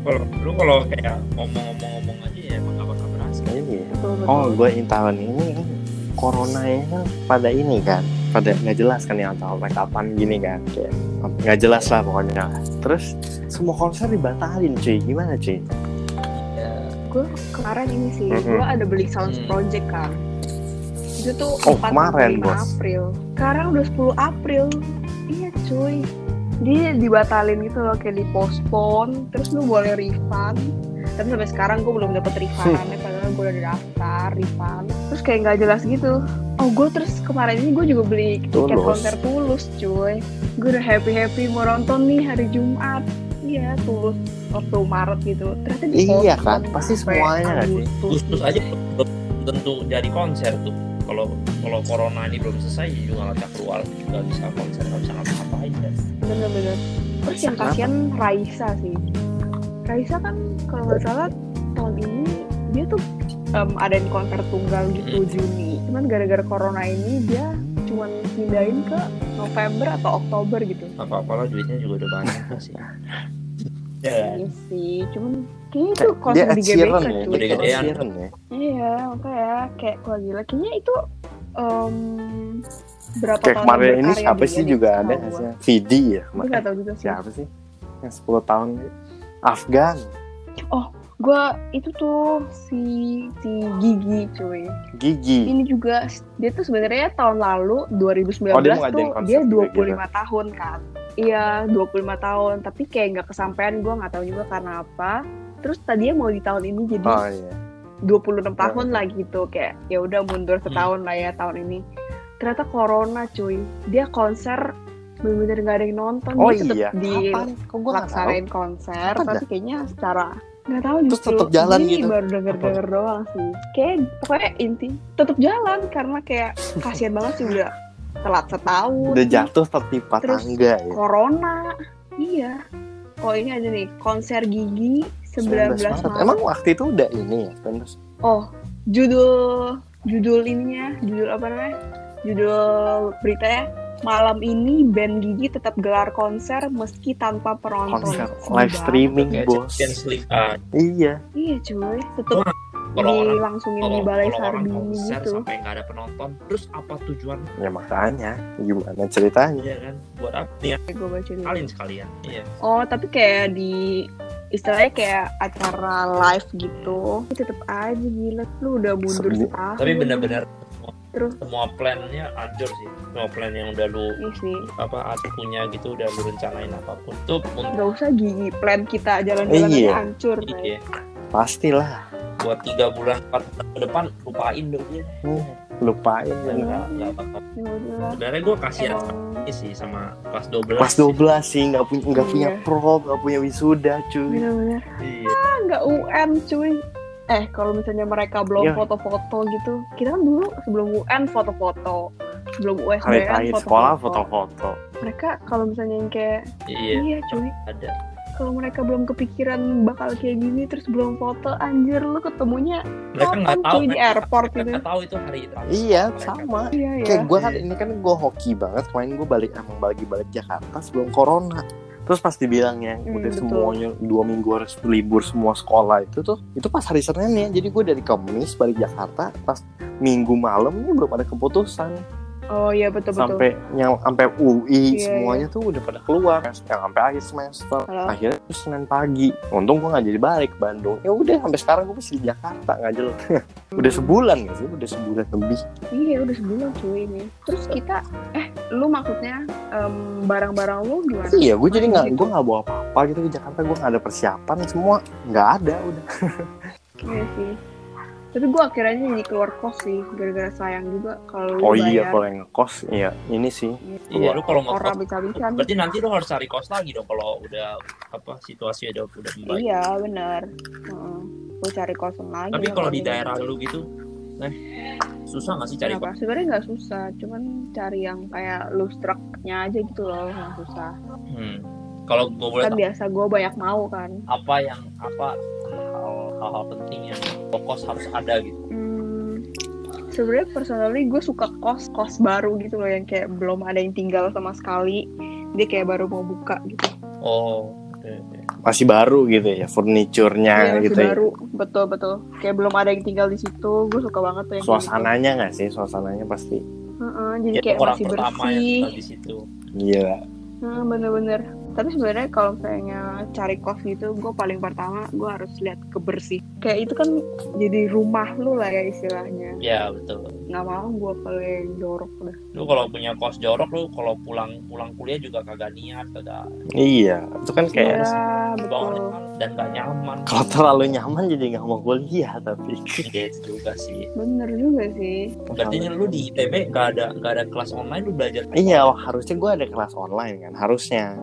kalau lu kalau kayak ngomong-ngomong-ngomong aja ya emang gak bakal berhasil. Iya. Betul, betul. oh gue tahun ini corona ya kan pada ini kan. Pada nggak jelas kan yang tahu kapan gini kan. Kayak nggak jelas lah pokoknya. Terus semua konser dibatalin cuy. Gimana cuy? ya, gue kemarin ini sih Mm-mm. gue ada beli sound Hmm. project kan itu tuh Oh, 4 kemarin, sampai 5 Bos. April. Sekarang udah 10 April. Iya cuy. Dia dibatalin gitu loh kayak dipospon terus lu boleh refund. Tapi sampai sekarang gue belum dapet refundnya padahal gue udah daftar refund. Terus kayak nggak jelas gitu. Oh gue terus kemarin ini gue juga beli tiket Tulus. konser tulus cuy. Gue udah happy happy mau nonton nih hari Jumat. Iya tulus waktu Maret gitu. Ternyata di Iya kan, pasti semuanya sih? Agustus. Aja tentu jadi konser tuh. Kalau kalau corona ini belum selesai juga nggak keluar nggak bisa konser nggak bisa ngapa-ngapain kan. Bener-bener terus yang kasihan Raisa sih. Raisa kan kalau nggak salah tahun ini dia tuh em, adain konser tunggal gitu Mm. Juni. Cuman gara-gara corona ini dia cuman pindahin ke November atau Oktober gitu. Apa apalah duitnya juga udah banyak sih ya Iya sih cuman kayaknya itu Ed di GBK ya, cuy Gede-gedean. Sheeran ya. iya makanya kayak kalau gila kayaknya itu em, berapa Kayak tahun kemarin ini siapa sih juga ada sih? Vidi ya. Nggak tahu juga sih Siapa sih? Yang 10 tahun Afgan. Gue itu tuh si si Gigi cuy Gigi. ini juga dia tuh sebenarnya tahun lalu 2019 Oh, dia tuh dia juga 25 gitu. tahun kan iya 25 tahun tapi kayak nggak kesampaian gue nggak tahu juga karena apa terus tadinya mau di tahun ini jadi Oh iya. 26 tahun Hmm. lah gitu kayak ya udah mundur setahun lah ya tahun ini ternyata corona cuy dia konser bener-bener nggak ada yang nonton Oh dia tetep iya. di Kapan? Kok laksanain konser Kapan tapi kayaknya secara nggak tahu Terus justru. tetep jalan Ini gitu? baru denger denger doang sih. Kayak pokoknya inti tetap jalan karena kayak kasihan banget sih udah telat setahun. Udah jatuh tertimpa Terus tangga ya. corona. Iya. Oh ini ada nih konser gigi 19 Maret, Emang waktu itu udah ini ya? 19. oh judul judul ininya judul apa namanya? Judul beritanya malam ini band Gigi tetap gelar konser meski tanpa penonton. Konser live streaming bos. Ah, Iya. Iya cuy, tetap kalau orang dilangsungin kalau di balai Sarbini gitu. sampai nggak ada penonton terus apa tujuan Ya makanya. Gimana ceritanya? ya kan buat apa nih Gue baca dulu. kalian sekalian iya Oh tapi kayak di istilahnya kayak acara live gitu, tetap aja gila. Lu udah mundur setahun. tapi benar-benar Terus semua plannya hancur sih semua plan yang udah lu ini sih apa ada punya gitu udah lu rencanain apa pun untuk nggak usah gigi plan kita jalan-jalan Iya. hancur. iya, Pastilah. buat tiga bulan empat bulan ke depan lupain dong ya Hmm, lupain ya. nggak nggak bakal Ya udah. sebenarnya gue kasihan Emang ini sih sama kelas 12 Pas 12 sih nggak punya nggak punya Iya. prom, nggak punya wisuda, cuy. bener-bener iya nggak UN cuy. Eh kalau misalnya mereka belum Iya. foto-foto gitu, kita kan dulu sebelum UN foto-foto, sebelum Hari USBN terakhir sekolah foto-foto. Mereka kalau misalnya yang kayak iya iya cuy, ada kalau mereka belum kepikiran bakal kayak gini terus belum foto anjir lu ketemunya mereka nggak kapan tahu cuy di airport mereka gitu nggak tahu itu hari terakhir Iya, mereka. sama. iya ya Kayak gue kan ini kan gue hoki banget. Kemarin gue balik emang balik balik Jakarta sebelum corona. Terus pas dibilang yang Hmm, udah semuanya dua minggu harus libur semua sekolah itu tuh itu pas hari Senin ya. Jadi gue dari Kamis balik Jakarta pas Minggu malam ini belum ada keputusan oh iya betul betul. Sampai yang sampai UI Iya, semuanya tuh udah pada keluar. Yang sampai akhir semester. Halo? akhirnya tuh Senin pagi. Untung gue nggak jadi balik ke Bandung. Ya udah sampai sekarang gue masih di Jakarta nggak jelas. Udah sebulan gak sih? Udah sebulan lebih. Iya udah sebulan cuy ini. Terus kita eh lu maksudnya em, barang-barang lu gimana? Iya gue jadi nggak Gitu. gue nggak bawa apa-apa gitu. Ke Jakarta gue nggak ada persiapan semua nggak ada udah. Iya sih tapi gue akhirnya jadi keluar kos sih gara-gara sayang juga kalau lu oh iya bayar. kalau yang ngekos iya ini sih. Iya. Lu kalau orang ngekos bisa-bisan berarti nanti lu harus cari kos lagi dong kalau udah apa situasi udah udah membaik. Iya benar. Gue cari kosan lagi tapi kalau di daerah lu gitu eh susah nggak sih cari kos? Sebenarnya nggak susah, cuman cari yang kayak loose truck-nya aja gitu loh, nggak susah. hmm. kalau gue boleh Kan tahu biasa gue banyak mau kan. apa yang apa hal hal penting yang kos harus ada gitu Hmm, sebenarnya personally gue suka kos kos baru gitu loh yang kayak belum ada yang tinggal sama sekali. Dia kayak baru mau buka gitu. oh oke, oke. masih baru gitu ya furniturnya Iya, masih gitu ya baru, betul betul. Kayak belum ada yang tinggal di situ. Gue suka banget tuh yang kayak suasananya nggak sih suasananya pasti Gitu. Heeh, jadi Ya, kayak orang masih bersih. di situ Heeh, bener-bener. Tapi sebenarnya kalau misalnya cari kos gitu gue paling pertama gue harus lihat kebersih kayak itu kan jadi rumah lu lah ya istilahnya. Ya betul. Nggak mau gue paling jorok udah lu kalau punya kos jorok lu kalau pulang pulang kuliah juga kagak niat kagak. Iya itu kan kayak ya betul. banget dan gak nyaman. Kalau terlalu nyaman jadi nggak mau kuliah tapi. Iya juga sih. Bener juga sih. Berarti lu di ITB gak ada gak ada kelas online lu belajar. Iya harusnya gue ada kelas online kan harusnya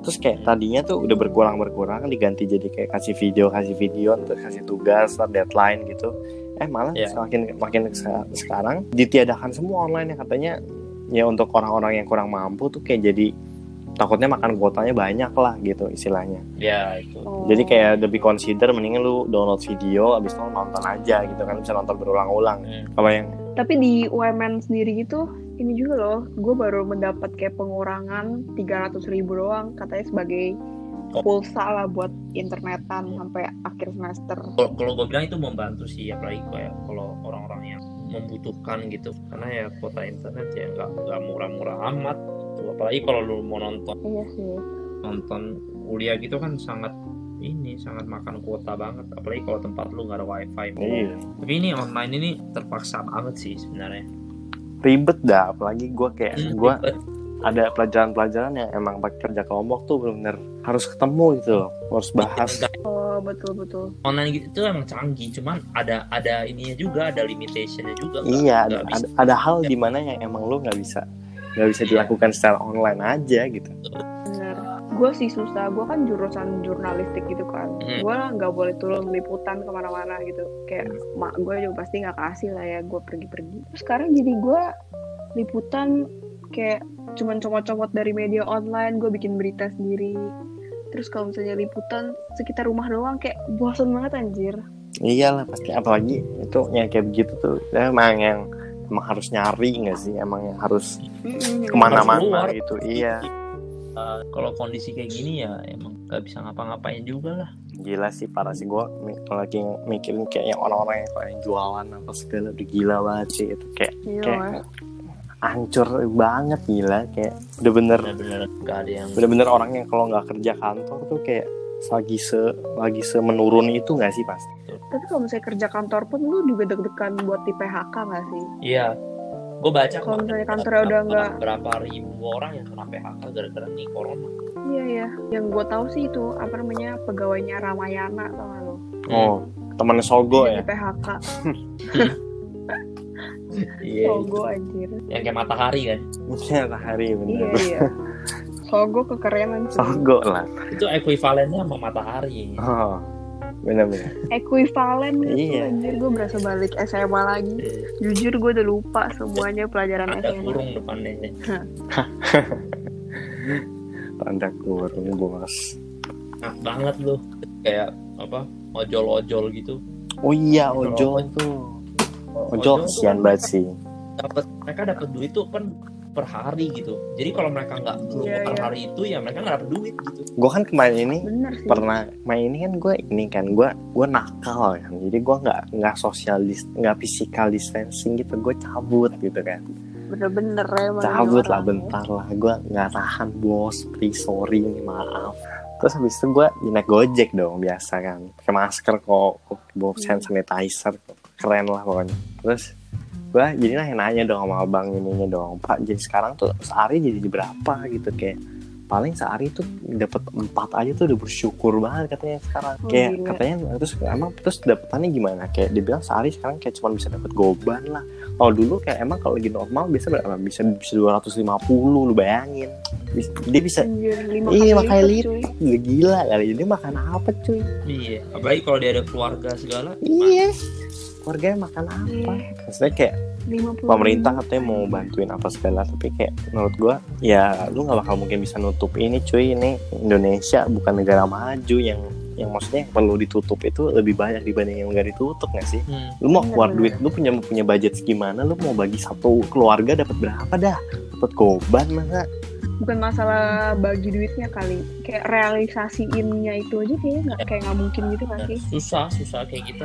terus kayak tadinya tuh udah berkurang berkurang diganti jadi kayak kasih video kasih video terus kasih tugas deadline gitu eh malah Iya. semakin makin seka- sekarang ditiadakan semua online ya katanya ya untuk orang-orang yang kurang mampu tuh kayak jadi takutnya makan kuotanya banyak lah gitu istilahnya ya itu Oh. jadi kayak lebih consider mendingan lu download video abis itu nonton aja gitu kan bisa nonton berulang-ulang Hmm. kalau yang tapi di UMN sendiri gitu ini juga loh gue baru mendapat kayak pengurangan 300 ribu doang katanya sebagai Oh. pulsa lah buat internetan sampai akhir semester. Kalau kalau gue bilang itu membantu sih apalagi kayak kalau orang-orang yang membutuhkan gitu. Karena ya kuota internet ya nggak nggak murah-murah amat gitu. apalagi kalau lu mau nonton. Iya sih. Nonton kuliah gitu kan sangat ini sangat makan kuota banget. Apalagi kalau tempat lu nggak ada wifi. Iya. Tapi ini online ini terpaksa banget sih sebenarnya ribet dah apalagi gue kayak Hmm, gue ada pelajaran-pelajaran yang emang pakai kerja kelompok tuh benar-benar harus ketemu gitu loh harus bahas. oh betul betul. Online gitu itu emang canggih cuman ada ada ininya juga ada limitationnya juga iya nggak ada, bisa. ada hal di mana yang emang lu nggak bisa nggak bisa dilakukan secara online aja gitu. Bener gue sih susah. Gue kan jurusan jurnalistik gitu kan. Hmm. gue nggak boleh turun liputan ke mana-mana gitu. Kayak mak gue juga pasti nggak kasih lah ya gue pergi-pergi. Terus sekarang jadi gue liputan kayak cuman comot-comot dari media online. Gue bikin berita sendiri. Terus kalau misalnya liputan sekitar rumah doang. Kayak bosan banget anjir. Iyalah pasti. Apalagi itu yang kayak begitu tuh. Emang yang emang harus nyari nggak sih? Emang yang harus ke mana-mana gitu. Iya Uh, kalau kondisi kayak gini ya emang nggak bisa ngapa-ngapain juga lah. Gila sih parah sih. Gue lagi mikirin kayak yang orang-orang yang kayak jualan apa segala udah gila banget sih. Itu kayak Iya, kayak hancur banget gila. Kayak udah bener bener-bener nggak ada yang bener-bener orang yang kalau nggak kerja kantor tuh kayak lagi se lagi semenurun itu nggak sih pasti tapi kalau misalnya kerja kantor pun lu juga deg-degan buat di PHK nggak sih? Iya gue baca Kalau misalnya kantornya udah berapa- nggak- berapa ribu orang yang kena PHK gara-gara nih corona. Iya ya yang gue tahu sih itu apa namanya pegawainya Ramayana tau gak lo oh temannya Sogo ya? di PHK iya Sogo anjir. Yang kayak matahari kan? Iya hari iya bener. Iya Sogo kekerenan sih Sogo lah. Itu ekuivalennya sama matahari. Oh bener-bener. Ekuivalen gitu Iya. anjir gue berasa balik SMA lagi. Eh, jujur gue udah lupa semuanya pelajaran ada SMA kurung depannya tanda kurung bos. Nah banget lu. Kayak apa ojol-ojol gitu. Oh iya ojol tuh ojol. Tuh kesian banget sih. dapat mereka dapat duit tuh kan per hari gitu. Jadi kalau mereka nggak keluar Iya, per iya. hari itu ya mereka nggak dapat duit gitu. Gue kan kemarin ini pernah main ini kan gue ini kan gue gue nakal kan. Jadi gue nggak nggak social dis nggak physical distancing gitu gue cabut gitu kan. Bener-bener emang cabut lah orang. bentar lah gue nggak tahan bos please sorry nih maaf. Terus habis itu gue naik gojek dong biasa kan. Pakai masker kok bawa Hmm. hand sanitizer keren lah pokoknya. Terus gue jadi lah nanya dong sama abang ininya dong pak jadi sekarang tuh sehari jadi berapa? Gitu kayak paling sehari tuh dapat empat aja tuh udah bersyukur banget katanya sekarang. Oh, kayak gila. katanya terus emang terus dapetannya gimana? Kayak dia bilang sehari sekarang kayak cuma bisa dapat goban lah. Kalau dulu kayak emang kalau lagi normal biasa berapa? Bisa bisa 250 lu bayangin. Dia bisa lima Iya, makanya lipat, cuy. Udah gila kali. Dia makan apa cuy? Iya apalagi kalau dia ada keluarga segala iya keluarganya makan apa? Iya. maksudnya kayak 50 pemerintah katanya mau bantuin apa segala tapi kayak menurut gua ya lu nggak bakal mungkin bisa nutup ini cuy. Ini Indonesia bukan negara maju yang yang maksudnya yang perlu ditutup itu lebih banyak dibanding yang nggak ditutup nggak sih? Hmm. lu mau keluar bener. duit lu punya punya budget segimana lu mau bagi satu keluarga dapat berapa dah? Dapat goban masa? Bukan masalah bagi duitnya kali kayak realisasiinnya itu aja kayaknya nggak kayak nggak mungkin gitu nggak sih? Susah susah kayak gitu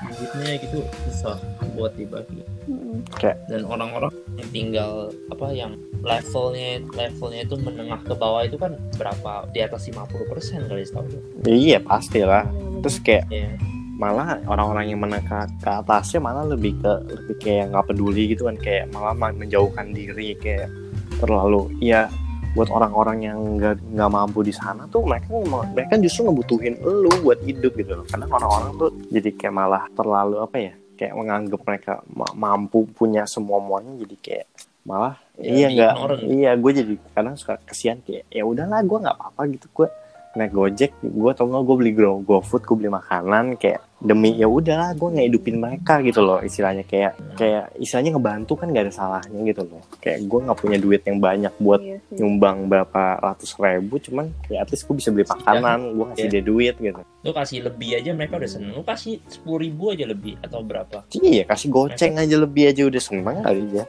duitnya gitu susah buat dibagi. Mm-mm. dan orang-orang yang tinggal apa yang levelnya levelnya itu menengah ke bawah itu kan berapa di atas 50% kali setahu gue. iya pasti lah terus kayak ya malah orang-orang yang menengah ke, atasnya malah lebih ke lebih kayak nggak peduli gitu kan kayak malah ma- menjauhkan diri kayak terlalu ya buat orang-orang yang nggak nggak mampu di sana tuh mereka mereka justru ngebutuhin lu buat hidup gitu loh. Karena orang-orang tuh jadi kayak malah terlalu apa ya kayak menganggap mereka ma- mampu punya semua semuanya jadi kayak malah Ya, iya nggak iya gue jadi kadang suka kesian kayak ya udahlah gue nggak apa-apa gitu. Gue naik gojek gue tau nggak gue beli go GoFood gue beli makanan kayak demi ya udahlah gue ngehidupin mereka gitu loh istilahnya. Kayak kayak istilahnya ngebantu kan gak ada salahnya gitu loh. Kayak gue nggak punya duit yang banyak buat Iya sih. nyumbang berapa ratus ribu cuman ya at least gue bisa beli makanan gue ngasih Iya. dia duit gitu. Lu kasih lebih aja mereka udah seneng. Lu kasih sepuluh ribu aja lebih atau berapa? Iya kasih goceng aja lebih aja udah seneng kali ya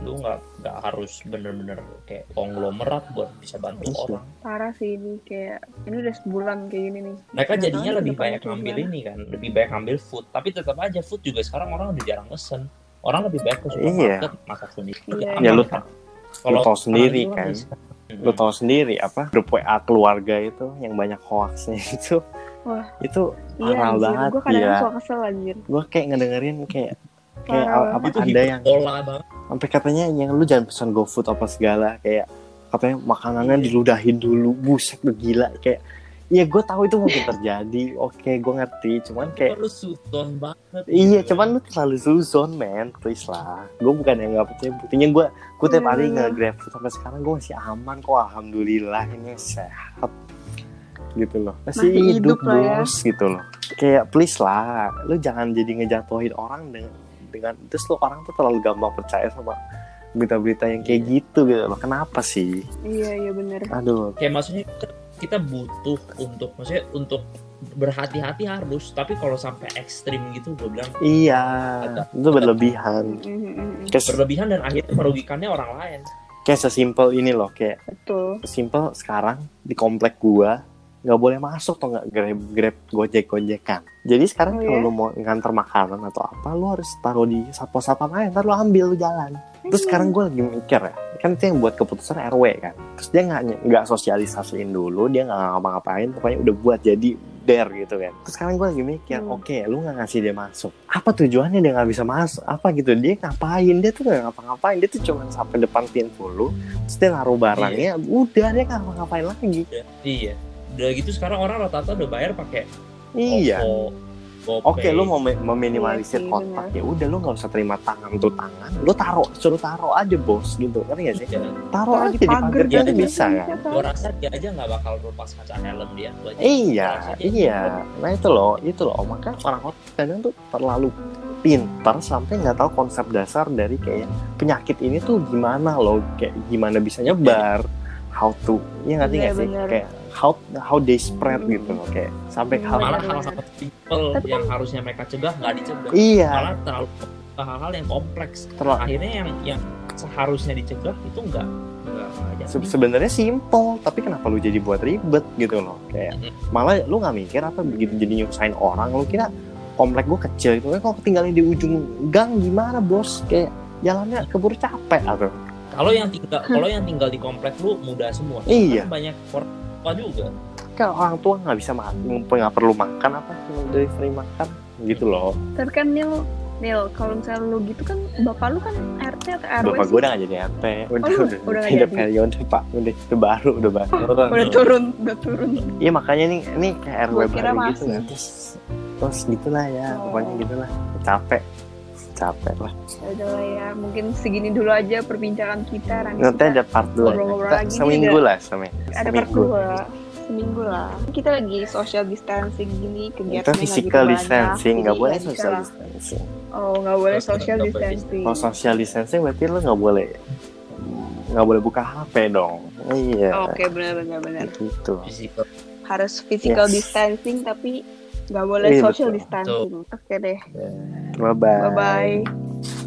lu nggak nggak harus bener-bener kayak konglomerat buat bisa bantu Iya. orang. Parah sih ini kayak ini udah sebulan kayak gini nih. mereka Nggak jadinya lebih banyak ngambil ini kan lebih banyak ngambil food. Tapi tetap aja food juga sekarang orang udah jarang pesen. Orang lebih banyak ke Iya. supermarket masak sendiri. Iya. Ya, lu Aman, tau- sendiri kan. lu tau sendiri apa grup WA keluarga itu yang banyak hoaxnya itu. Wah. itu Iya parah anjir, banget gue kadang ya suka kesel anjir. gue kayak ngedengerin kayak kayak apa itu ada yang banget sampai katanya yang lu jangan pesan GoFood apa segala kayak katanya makanannya diludahin dulu buset lu gila kayak Iya gue tahu itu mungkin terjadi oke gue ngerti cuman kayak lu suton banget Iya, gitu. cuman lu terlalu suzon, man. Please lah. Gue bukan yang gak percaya. Buktinya gue, gue tiap hari Hmm. nge-grab food sampai sekarang gue masih aman kok. Alhamdulillah ini sehat. Gitu loh. Masih, Masih hidup, hidup ya. bos. Gitu loh. Kayak please lah. Lu jangan jadi ngejatuhin orang dengan, dengan terus lu orang tuh terlalu gampang percaya sama berita-berita yang kayak gitu gitu loh. Kenapa sih? Iya iya bener. Aduh. kayak maksudnya kita- butuh untuk maksudnya untuk berhati-hati harus tapi kalau sampai ekstrim gitu gue bilang Iya, itu berlebihan. Mm, mm, mm. Kayak, berlebihan dan akhirnya merugikannya orang lain kayak sesimpel ini loh, kayak Betul. simple sekarang di komplek gua nggak boleh masuk atau nggak grab grab gojek gojekan jadi sekarang Oh, kalau iya? lu mau nganter makanan atau apa lu harus taruh di satpol satpam aja ntar lu ambil lu jalan. Terus sekarang gue lagi mikir ya kan itu yang buat keputusan rw kan. Terus dia nggak nggak sosialisasiin dulu dia nggak ngapa-ngapain pokoknya udah buat jadi der gitu kan. Terus sekarang gue lagi mikir Hmm. oke lu nggak ngasih dia masuk. Apa tujuannya dia nggak bisa masuk apa gitu? Dia ngapain? Dia tuh nggak ngapa-ngapain dia tuh cuma sampai depan pintu lu terus dia naruh barangnya udah dia nggak ngapa-ngapain lagi. Iya udah gitu sekarang orang rata-rata udah bayar pakai iya. Oke, lu mau me- meminimalisir Iya kontak ya udah lu nggak usah terima tangan tuh tangan, lu taruh suruh taruh aja bos gitu, ngerti gak sih? Iya. Taruh Taruh aja di pagar gitu kan aja bisa bisa, kan? gua rasa dia aja nggak bakal lepas kaca helm dia aja- Iya, iya. Nah itu loh, itu loh. Makanya orang-orang kadang tuh terlalu pintar sampai nggak tahu konsep dasar dari kayak penyakit ini tuh gimana loh, kayak gimana bisa nyebar, how to, ya ngerti Iya, nggak sih? bener. Kayak how how they spread gitu loh, kayak sampai hal malah hal-hal simple Tapi yang harusnya mereka cegah nggak dicegah. Iya, malah terlalu hal-hal yang kompleks. Terlalu akhirnya yang yang seharusnya dicegah itu enggak enggak aja Se- sebenarnya simple tapi kenapa lu jadi buat ribet gitu loh kayak malah lu nggak mikir apa begitu jadi nyusahin orang lu kira komplek gua kecil itu kan kalau ketinggalan di ujung gang gimana bos? Kayak jalannya keburu capek atau kalau yang tinggal kalau yang tinggal di komplek lu muda semua. Iya. Karena banyak orang tua juga. Kan orang tua nggak bisa makan nggak perlu makan apa delivery makan? Gitu loh. Tapi kan Nil, Nil, kalau misalnya lu gitu kan bapak lu kan RT atau RW bapak gua udah nggak jadi RT udah lu udah. udah udah jadi? periode pak udah udah baru udah baru. Udah turun, udah turun. iya makanya nih ini kayak RW baru gitu kan terus terus gitulah ya Oh. pokoknya gitulah. Capek capek lah Ya udah lah ya, mungkin segini dulu aja perbincangan kita. Nanti, nanti kita ada part 2 ngobrol-ngobrol lagi seminggu juga. lah seminggu ada part dua seminggu lah. Kita lagi social distancing gini itu kegiatannya nggak physical gitu distancing nggak boleh social lah. distancing Oh nggak boleh social distancing. kalau social distancing berarti lo nggak boleh nggak boleh buka HP dong iya Oke benar-benar benar. gitu physical Harus physical Yes. distancing tapi nggak boleh Iya, social betul. distancing. Oke deh. bye bye Bye bye.